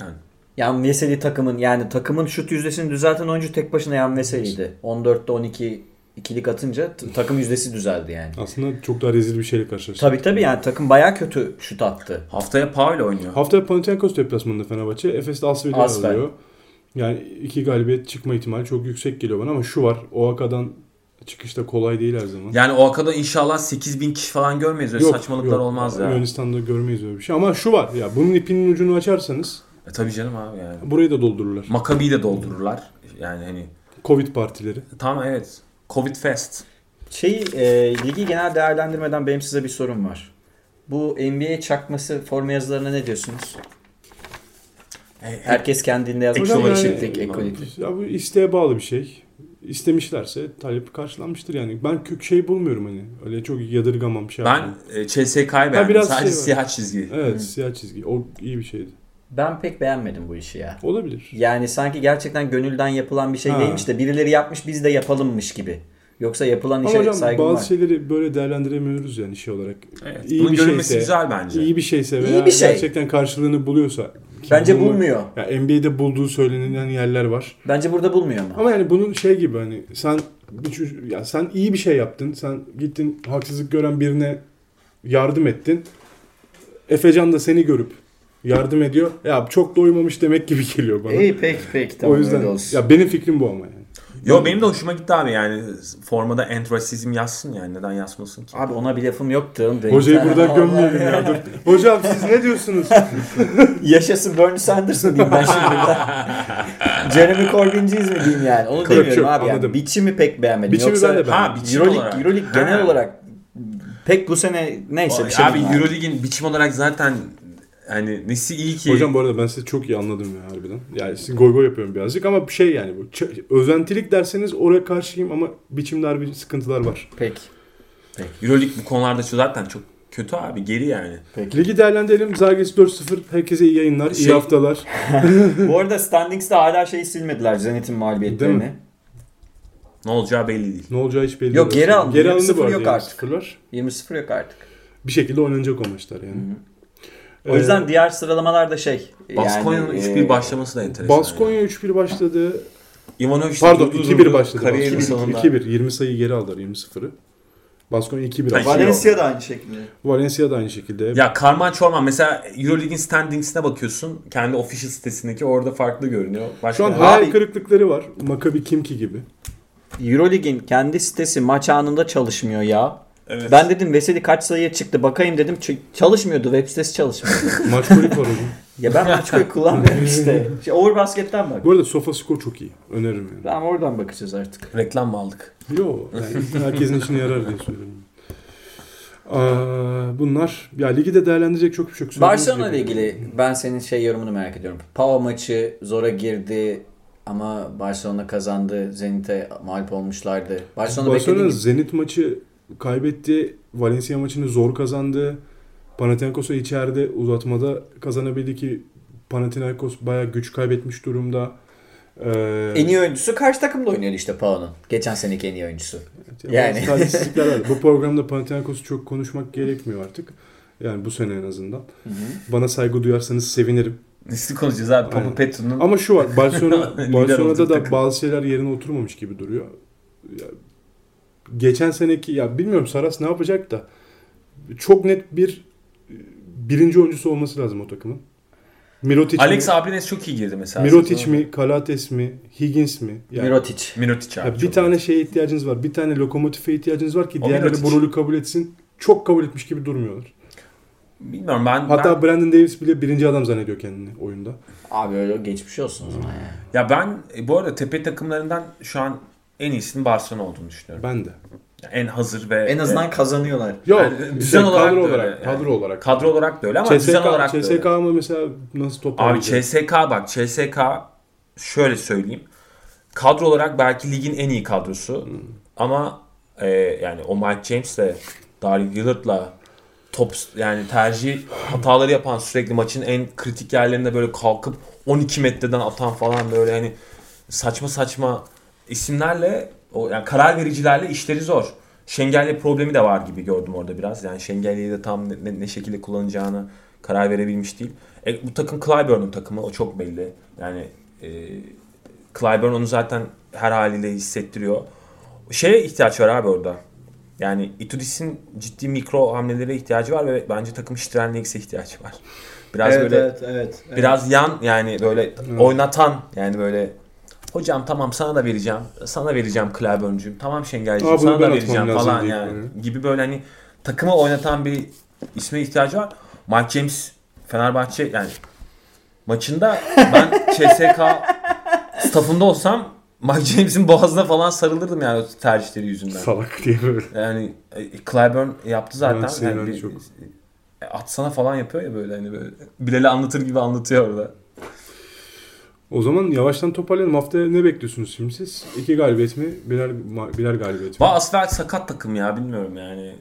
yani Yan Veseli takımın yani takımın şut yüzdesini düzelten oyuncu tek başına Yan Veseli'ydi. 14'te 12 ikilik atınca takım yüzdesi düzeldi yani. Aslında çok daha rezil bir şeyle karşılaştık. Tabii tabii yani takım baya kötü şut attı. haftaya Paul oynuyor. Haftaya Panathinaikos deplasmanında Fenerbahçe. Efes'te Asvel'i Asvel. alıyor. Yani iki galibiyet çıkma ihtimali çok yüksek geliyor bana ama şu var. OAKA'dan çıkışta kolay değil her zaman. Yani o akada inşallah 8000 kişi falan görmeyiz. Öyle saçmalıklar yok. olmaz ya. Yunanistan'da görmeyiz öyle bir şey. Ama şu var ya bunun ipinin ucunu açarsanız E, tabii canım abi yani. burayı da doldururlar. Makabi'yi de doldururlar. Yani hani Covid partileri. tamam evet. Covid Fest. Şey e, ligi genel değerlendirmeden benim size bir sorum var. Bu NBA çakması forma yazılarına ne diyorsunuz? E, Herkes kendinde yazmış. Hocam yani- eşitlik, equality. Ya bu isteğe bağlı bir şey. İstemişlerse talep karşılanmıştır yani. Ben kök şey bulmuyorum hani. Öyle çok yadırgamam şey Ben e, CSK'yı beğendim. Biraz Sadece şey var. siyah çizgi. Evet siyah çizgi. O iyi bir şeydi. Ben pek beğenmedim bu işi ya. Olabilir. Yani sanki gerçekten gönülden yapılan bir şey Ha. değilmiş de birileri yapmış biz de yapalımmış gibi. Yoksa yapılan Ama işe hocam saygım bazı var. şeyleri böyle değerlendiremiyoruz yani şey olarak. Evet. İyi bir şeyse- güzel bence. İyi bir şeyse İyi veya bir şey. gerçekten karşılığını buluyorsa. Bence bulma- bulmuyor. Ya NBA'de bulduğu söylenilen yerler var. Bence burada bulmuyor ama. Ama yani bunun şey gibi hani sen ya sen iyi bir şey yaptın. Sen gittin haksızlık gören birine yardım ettin. Efecan da seni görüp yardım ediyor. Ya çok doymamış demek gibi geliyor bana. İyi pek pek tamam o yüzden öyle olsun. ya benim fikrim bu ama yani. Yo benim de hoşuma gitti abi yani formada entrasizm yazsın yani neden yazmasın ki? Abi ona bir lafım yoktu. Hocayı buradan gömmeyelim ya dur. Hocam siz ne diyorsunuz? Yaşasın Bernie Sanders mı diyeyim ben şimdi burada? Jeremy Corbyn'ciyiz mi diyeyim yani? Onu Yok, demiyorum abi yani. anladım. Biçimi pek beğenmedim. Biçimi Yoksa ben de beğenmedim. Ha biçim Euroleague, olarak. Euroleague genel Ha. olarak pek bu sene neyse bir şey abi yani. Euroleague'in biçim olarak zaten hani nesi iyi ki? Hocam bu arada ben sizi çok iyi anladım ya harbiden. Yani siz goy goy yapıyorum birazcık ama bir şey yani bu. Ç- özentilik derseniz oraya karşıyım ama biçimde harbi sıkıntılar var. Pek. Euroleague bu konularda şu zaten çok kötü abi geri yani. Peki. Ligi değerlendirelim. Zalgiris 4-0. Herkese iyi yayınlar, iyi Şey- haftalar. bu arada standings'te hala şeyi silmediler Zenit'in Değil mağlubiyetlerini. mi? Ne olacağı belli değil. Ne olacağı hiç belli Yok, değil. geri alındı. Geri alındı 20-0 bu arada. yok artık. 20-0'lar. 20-0 yok artık. Bir şekilde oynanacak o maçlar yani. O yüzden Ee, diğer sıralamalar da şey. Baskonya'nın yani, 3-1 e, başlaması da enteresan. Baskonya 3-1 başladı. Yani. Ivanovic Pardon durdu 2-1 durdu, başladı. Kariyerin Baskonya. sonunda. 2-1. 20 sayı geri aldılar 20-0'ı. Baskonya 2-1 Ha, aldı. Valencia da aynı şekilde. Valencia da aynı şekilde. Ya Karman Çorman mesela Euroleague'in standings'ine bakıyorsun. Kendi official sitesindeki orada farklı görünüyor. Başka Şu an hayal kırıklıkları var. Maccabi Kimki gibi. Euroleague'in kendi sitesi maç anında çalışmıyor ya. Evet. Ben dedim Veseli kaç sayıya çıktı bakayım dedim Ç- çalışmıyordu web sitesi çalışmıyordu. Maç kolik var hocam. ya ben maç koyu kullanmıyorum işte. Şey, Overbasket'ten bak. Bu arada SofaScore çok iyi. Öneririm yani. Tamam oradan bakacağız artık. Reklam mı aldık? Yo, yani herkesin işine yarar diye söylüyorum. Aa, bunlar ya ligi de değerlendirecek çok bir şey yok. Barcelona ile ilgili ben senin şey yorumunu merak ediyorum. Pau maçı zora girdi ama Barcelona kazandı. Zenit'e mağlup olmuşlardı. Barcelona Barcelona beklediği gibi. Zenit maçı kaybetti. Valencia maçını zor kazandı. Panathinaikos'a içeride uzatmada kazanabildi ki Panathinaikos bayağı güç kaybetmiş durumda. Ee, En iyi oyuncusu karşı takımda oynuyordu işte Pau'nun. Geçen seneki en iyi oyuncusu. yani. yani. Bu programda Panathinaikos'u çok konuşmak gerekmiyor artık. Yani bu sene en azından. Bana saygı duyarsanız sevinirim. Nesli konuşacağız abi. Papa. Petru'nun Ama şu var. Barcelona Barcelona'da da takım. bazı şeyler yerine oturmamış gibi duruyor. Ya, geçen seneki ya bilmiyorum Saras ne yapacak da çok net bir birinci oyuncusu olması lazım o takımın. Mirotic Alex mi? Abrines çok iyi girdi mesela. Mirotic mi? Kalates mi? Higgins mi? Yani, Mirotic. Mirotic abi. ya bir tane şeye ihtiyacınız var. Bir tane lokomotife ihtiyacınız var ki O diğerleri Mirotic. bu rolü kabul etsin. çok kabul etmiş gibi durmuyorlar. Bilmiyorum ben Hatta ben, Brandon Davis bile birinci adam zannediyor kendini oyunda. Abi öyle geçmiş olsun o zaman yani. ya ben bu arada tepe takımlarından şu an en iyisinin Barcelona olduğunu düşünüyorum. Ben de. Yani en hazır ve En azından kazanıyorlar. Yok, Yani düzen olarak da kadro öyle olarak, yani. kadro olarak. kadro olarak da öyle ama CSK, düzen olarak da CSK mı mesela nasıl Abi toparlayacak? CSK bak CSK şöyle söyleyeyim. Kadro olarak belki ligin en iyi kadrosu. Ama e, yani o Mike James'le Darius Lillard'la top yani tercih hataları yapan sürekli maçın en kritik yerlerinde böyle kalkıp 12 metreden atan falan böyle hani saçma saçma isimlerle o yani karar vericilerle işleri zor. Şengel'le problemi de var gibi gördüm orada biraz. Yani Şengel'i de tam ne, ne- şekilde kullanacağını karar verebilmiş değil. E, bu takım Clyburn'un takımı o çok belli. Yani e, Clyburn onu zaten her haliyle hissettiriyor. Şeye ihtiyaç var abi orada. Yani Itudis'in ciddi mikro hamlelere ihtiyacı var ve bence takım Strelniks'e ihtiyacı var. Biraz böyle evet, evet, biraz yan yani böyle oynatan yani böyle hocam tamam sana da vereceğim. Sana vereceğim Clyburn'cum. Tamam bunu sana ben da vereceğim falan yani. böyle. Gibi böyle hani takımı oynatan bir isme ihtiyacı var. Mike James Fenerbahçe yani maçında ben CSK staffında olsam Mike James'in boğazına falan sarılırdım yani o tercihleri yüzünden. Salak diye böyle. Yani e, Clyburn yaptı zaten. Evet, yani bir- çok. e, atsana falan yapıyor ya böyle hani böyle. Bilal'i anlatır gibi anlatıyor orada. O zaman yavaştan toparlayalım. Haftaya ne bekliyorsunuz şimdi siz? İki galibiyet mi? Birer, birer galibiyet mi? Va Asfer sakat takım ya bilmiyorum yani.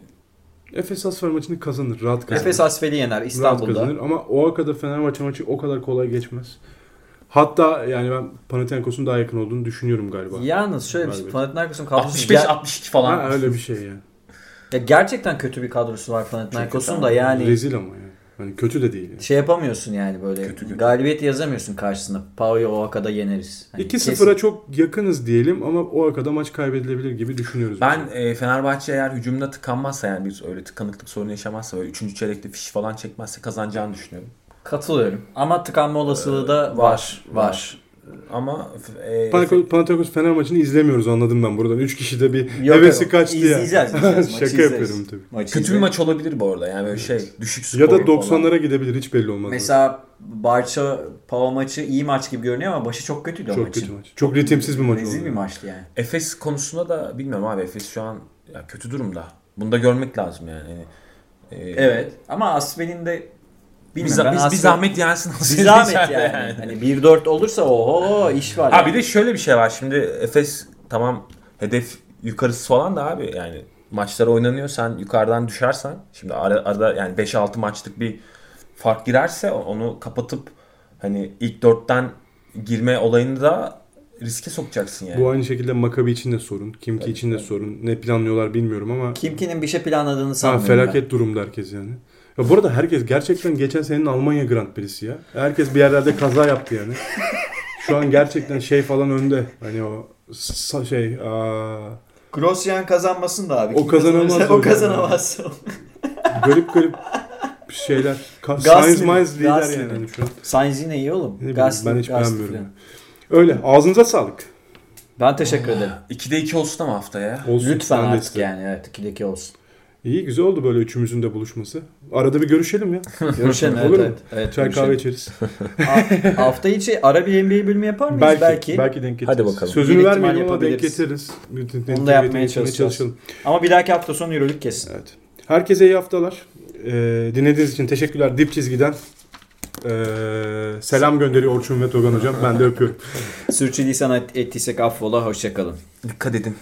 Efes Asfer maçını kazanır. Rahat kazanır. Efes Asfel'i yener Rahat İstanbul'da. kazanır ama o kadar Fenerbahçe maçı o kadar kolay geçmez. Hatta yani ben Panathinaikos'un daha yakın olduğunu düşünüyorum galiba. Yalnız şöyle bir şey. Panathinaikos'un kadrosu 65 ger- 62 falan. Ha, öyle bir şey yani. ya gerçekten kötü bir kadrosu var Panathinaikos'un da yani Rezil ama yani. Hani kötü de değil. Yani. şey yapamıyorsun yani böyle. Kötü kötü. Galibiyet yazamıyorsun karşısına. Pau'yu o akada yeneriz. Hani 2-0'a çok yakınız diyelim ama o akada maç kaybedilebilir gibi düşünüyoruz. Ben e, Fenerbahçe eğer hücumda tıkanmazsa yani bir öyle tıkanıklık sorunu yaşamazsa böyle 3. çeyrekte fiş falan çekmezse kazanacağını düşünüyorum. Katılıyorum. Ama tıkanma olasılığı da Ee, var. var, Var. Ama e, Panathinaikos, Panathinaikos Fener maçını izlemiyoruz anladım ben buradan. 3 kişi de bir Yok, hevesi yok. kaçtı ya. İzleyeceğiz, izleyeceğiz. Maçı Şaka izleriz. yapıyorum tabii. Maçı kötü bir izleyelim. maç olabilir bu arada yani böyle şey düşük skor Ya da falan. 90'lara gidebilir hiç belli olmaz. Mesela Barça Pau maçı iyi maç gibi görünüyor ama başı çok kötüydü o çok maçın. kötü maç. Çok ritimsiz bir maç Rezil oldu. bir maçtı yani. Efes konusunda da bilmiyorum abi Efes şu an ya kötü durumda. Bunu da görmek lazım yani. Yani, e, Evet. Ama Asfel'in de Bir, bilmiyorum. za- ben biz, bir zahmet yensin. bir zahmet yani. Hani 1-4 olursa oho iş var. Ha yani. bir de şöyle bir şey var. Şimdi Efes tamam hedef yukarısı falan da abi yani maçlar oynanıyor. Sen yukarıdan düşersen şimdi ara- arada yani 5-6 maçlık bir fark girerse onu kapatıp hani ilk dörtten girme olayını da riske sokacaksın yani. Bu aynı şekilde Makabi için de sorun. Kimki için de sorun. Ne planlıyorlar bilmiyorum ama Kimkinin bir şey planladığını ha, sanmıyorum felaket durumda herkes yani. Ya bu arada herkes gerçekten geçen senenin Almanya Grand Prix'si ya. Herkes bir yerlerde kaza yaptı yani. Şu an gerçekten şey falan önde. Hani o sa- şey aa. Grosjean kazanmasın da abi. O Kim kazanamaz kazanırsa o O kazanamaz. garip garip şeyler. Ka- Gasly, Science Minds lider Gasly. yani hani şu an. Sainz yine iyi oğlum. Ne bileyim, Gasly- ben hiç Gasly beğenmiyorum. falan. Öyle. Ağzınıza sağlık. Ben teşekkür ederim. 2'de 2 olsun ama haftaya. Olsun. Lütfen ben de artık isterim. yani. Evet 2'deki olsun. İyi güzel oldu böyle üçümüzün de buluşması. Arada bir görüşelim ya. Görüşelim. evet, Olur mu? evet, evet, Çay görüşelim. kahve içeriz. Ha- Hafta içi ara bir NBA bölümü yapar mıyız? belki, Belki. belki. denk getiririz. Hadi bakalım. Sözünü Bir ihtimal vermeyelim ama denk yapabiliriz. getiririz. Onu da yapmaya çalışacağız. Ama bir dahaki hafta sonu yürürlük kesin. Evet. Herkese iyi haftalar. Ee, dinlediğiniz için teşekkürler. Dip çizgiden. Ee, selam gönderiyor Orçun ve Togan hocam. Ben de öpüyorum. Sürçülisan et- ettiysek affola. Hoşçakalın. Dikkat edin.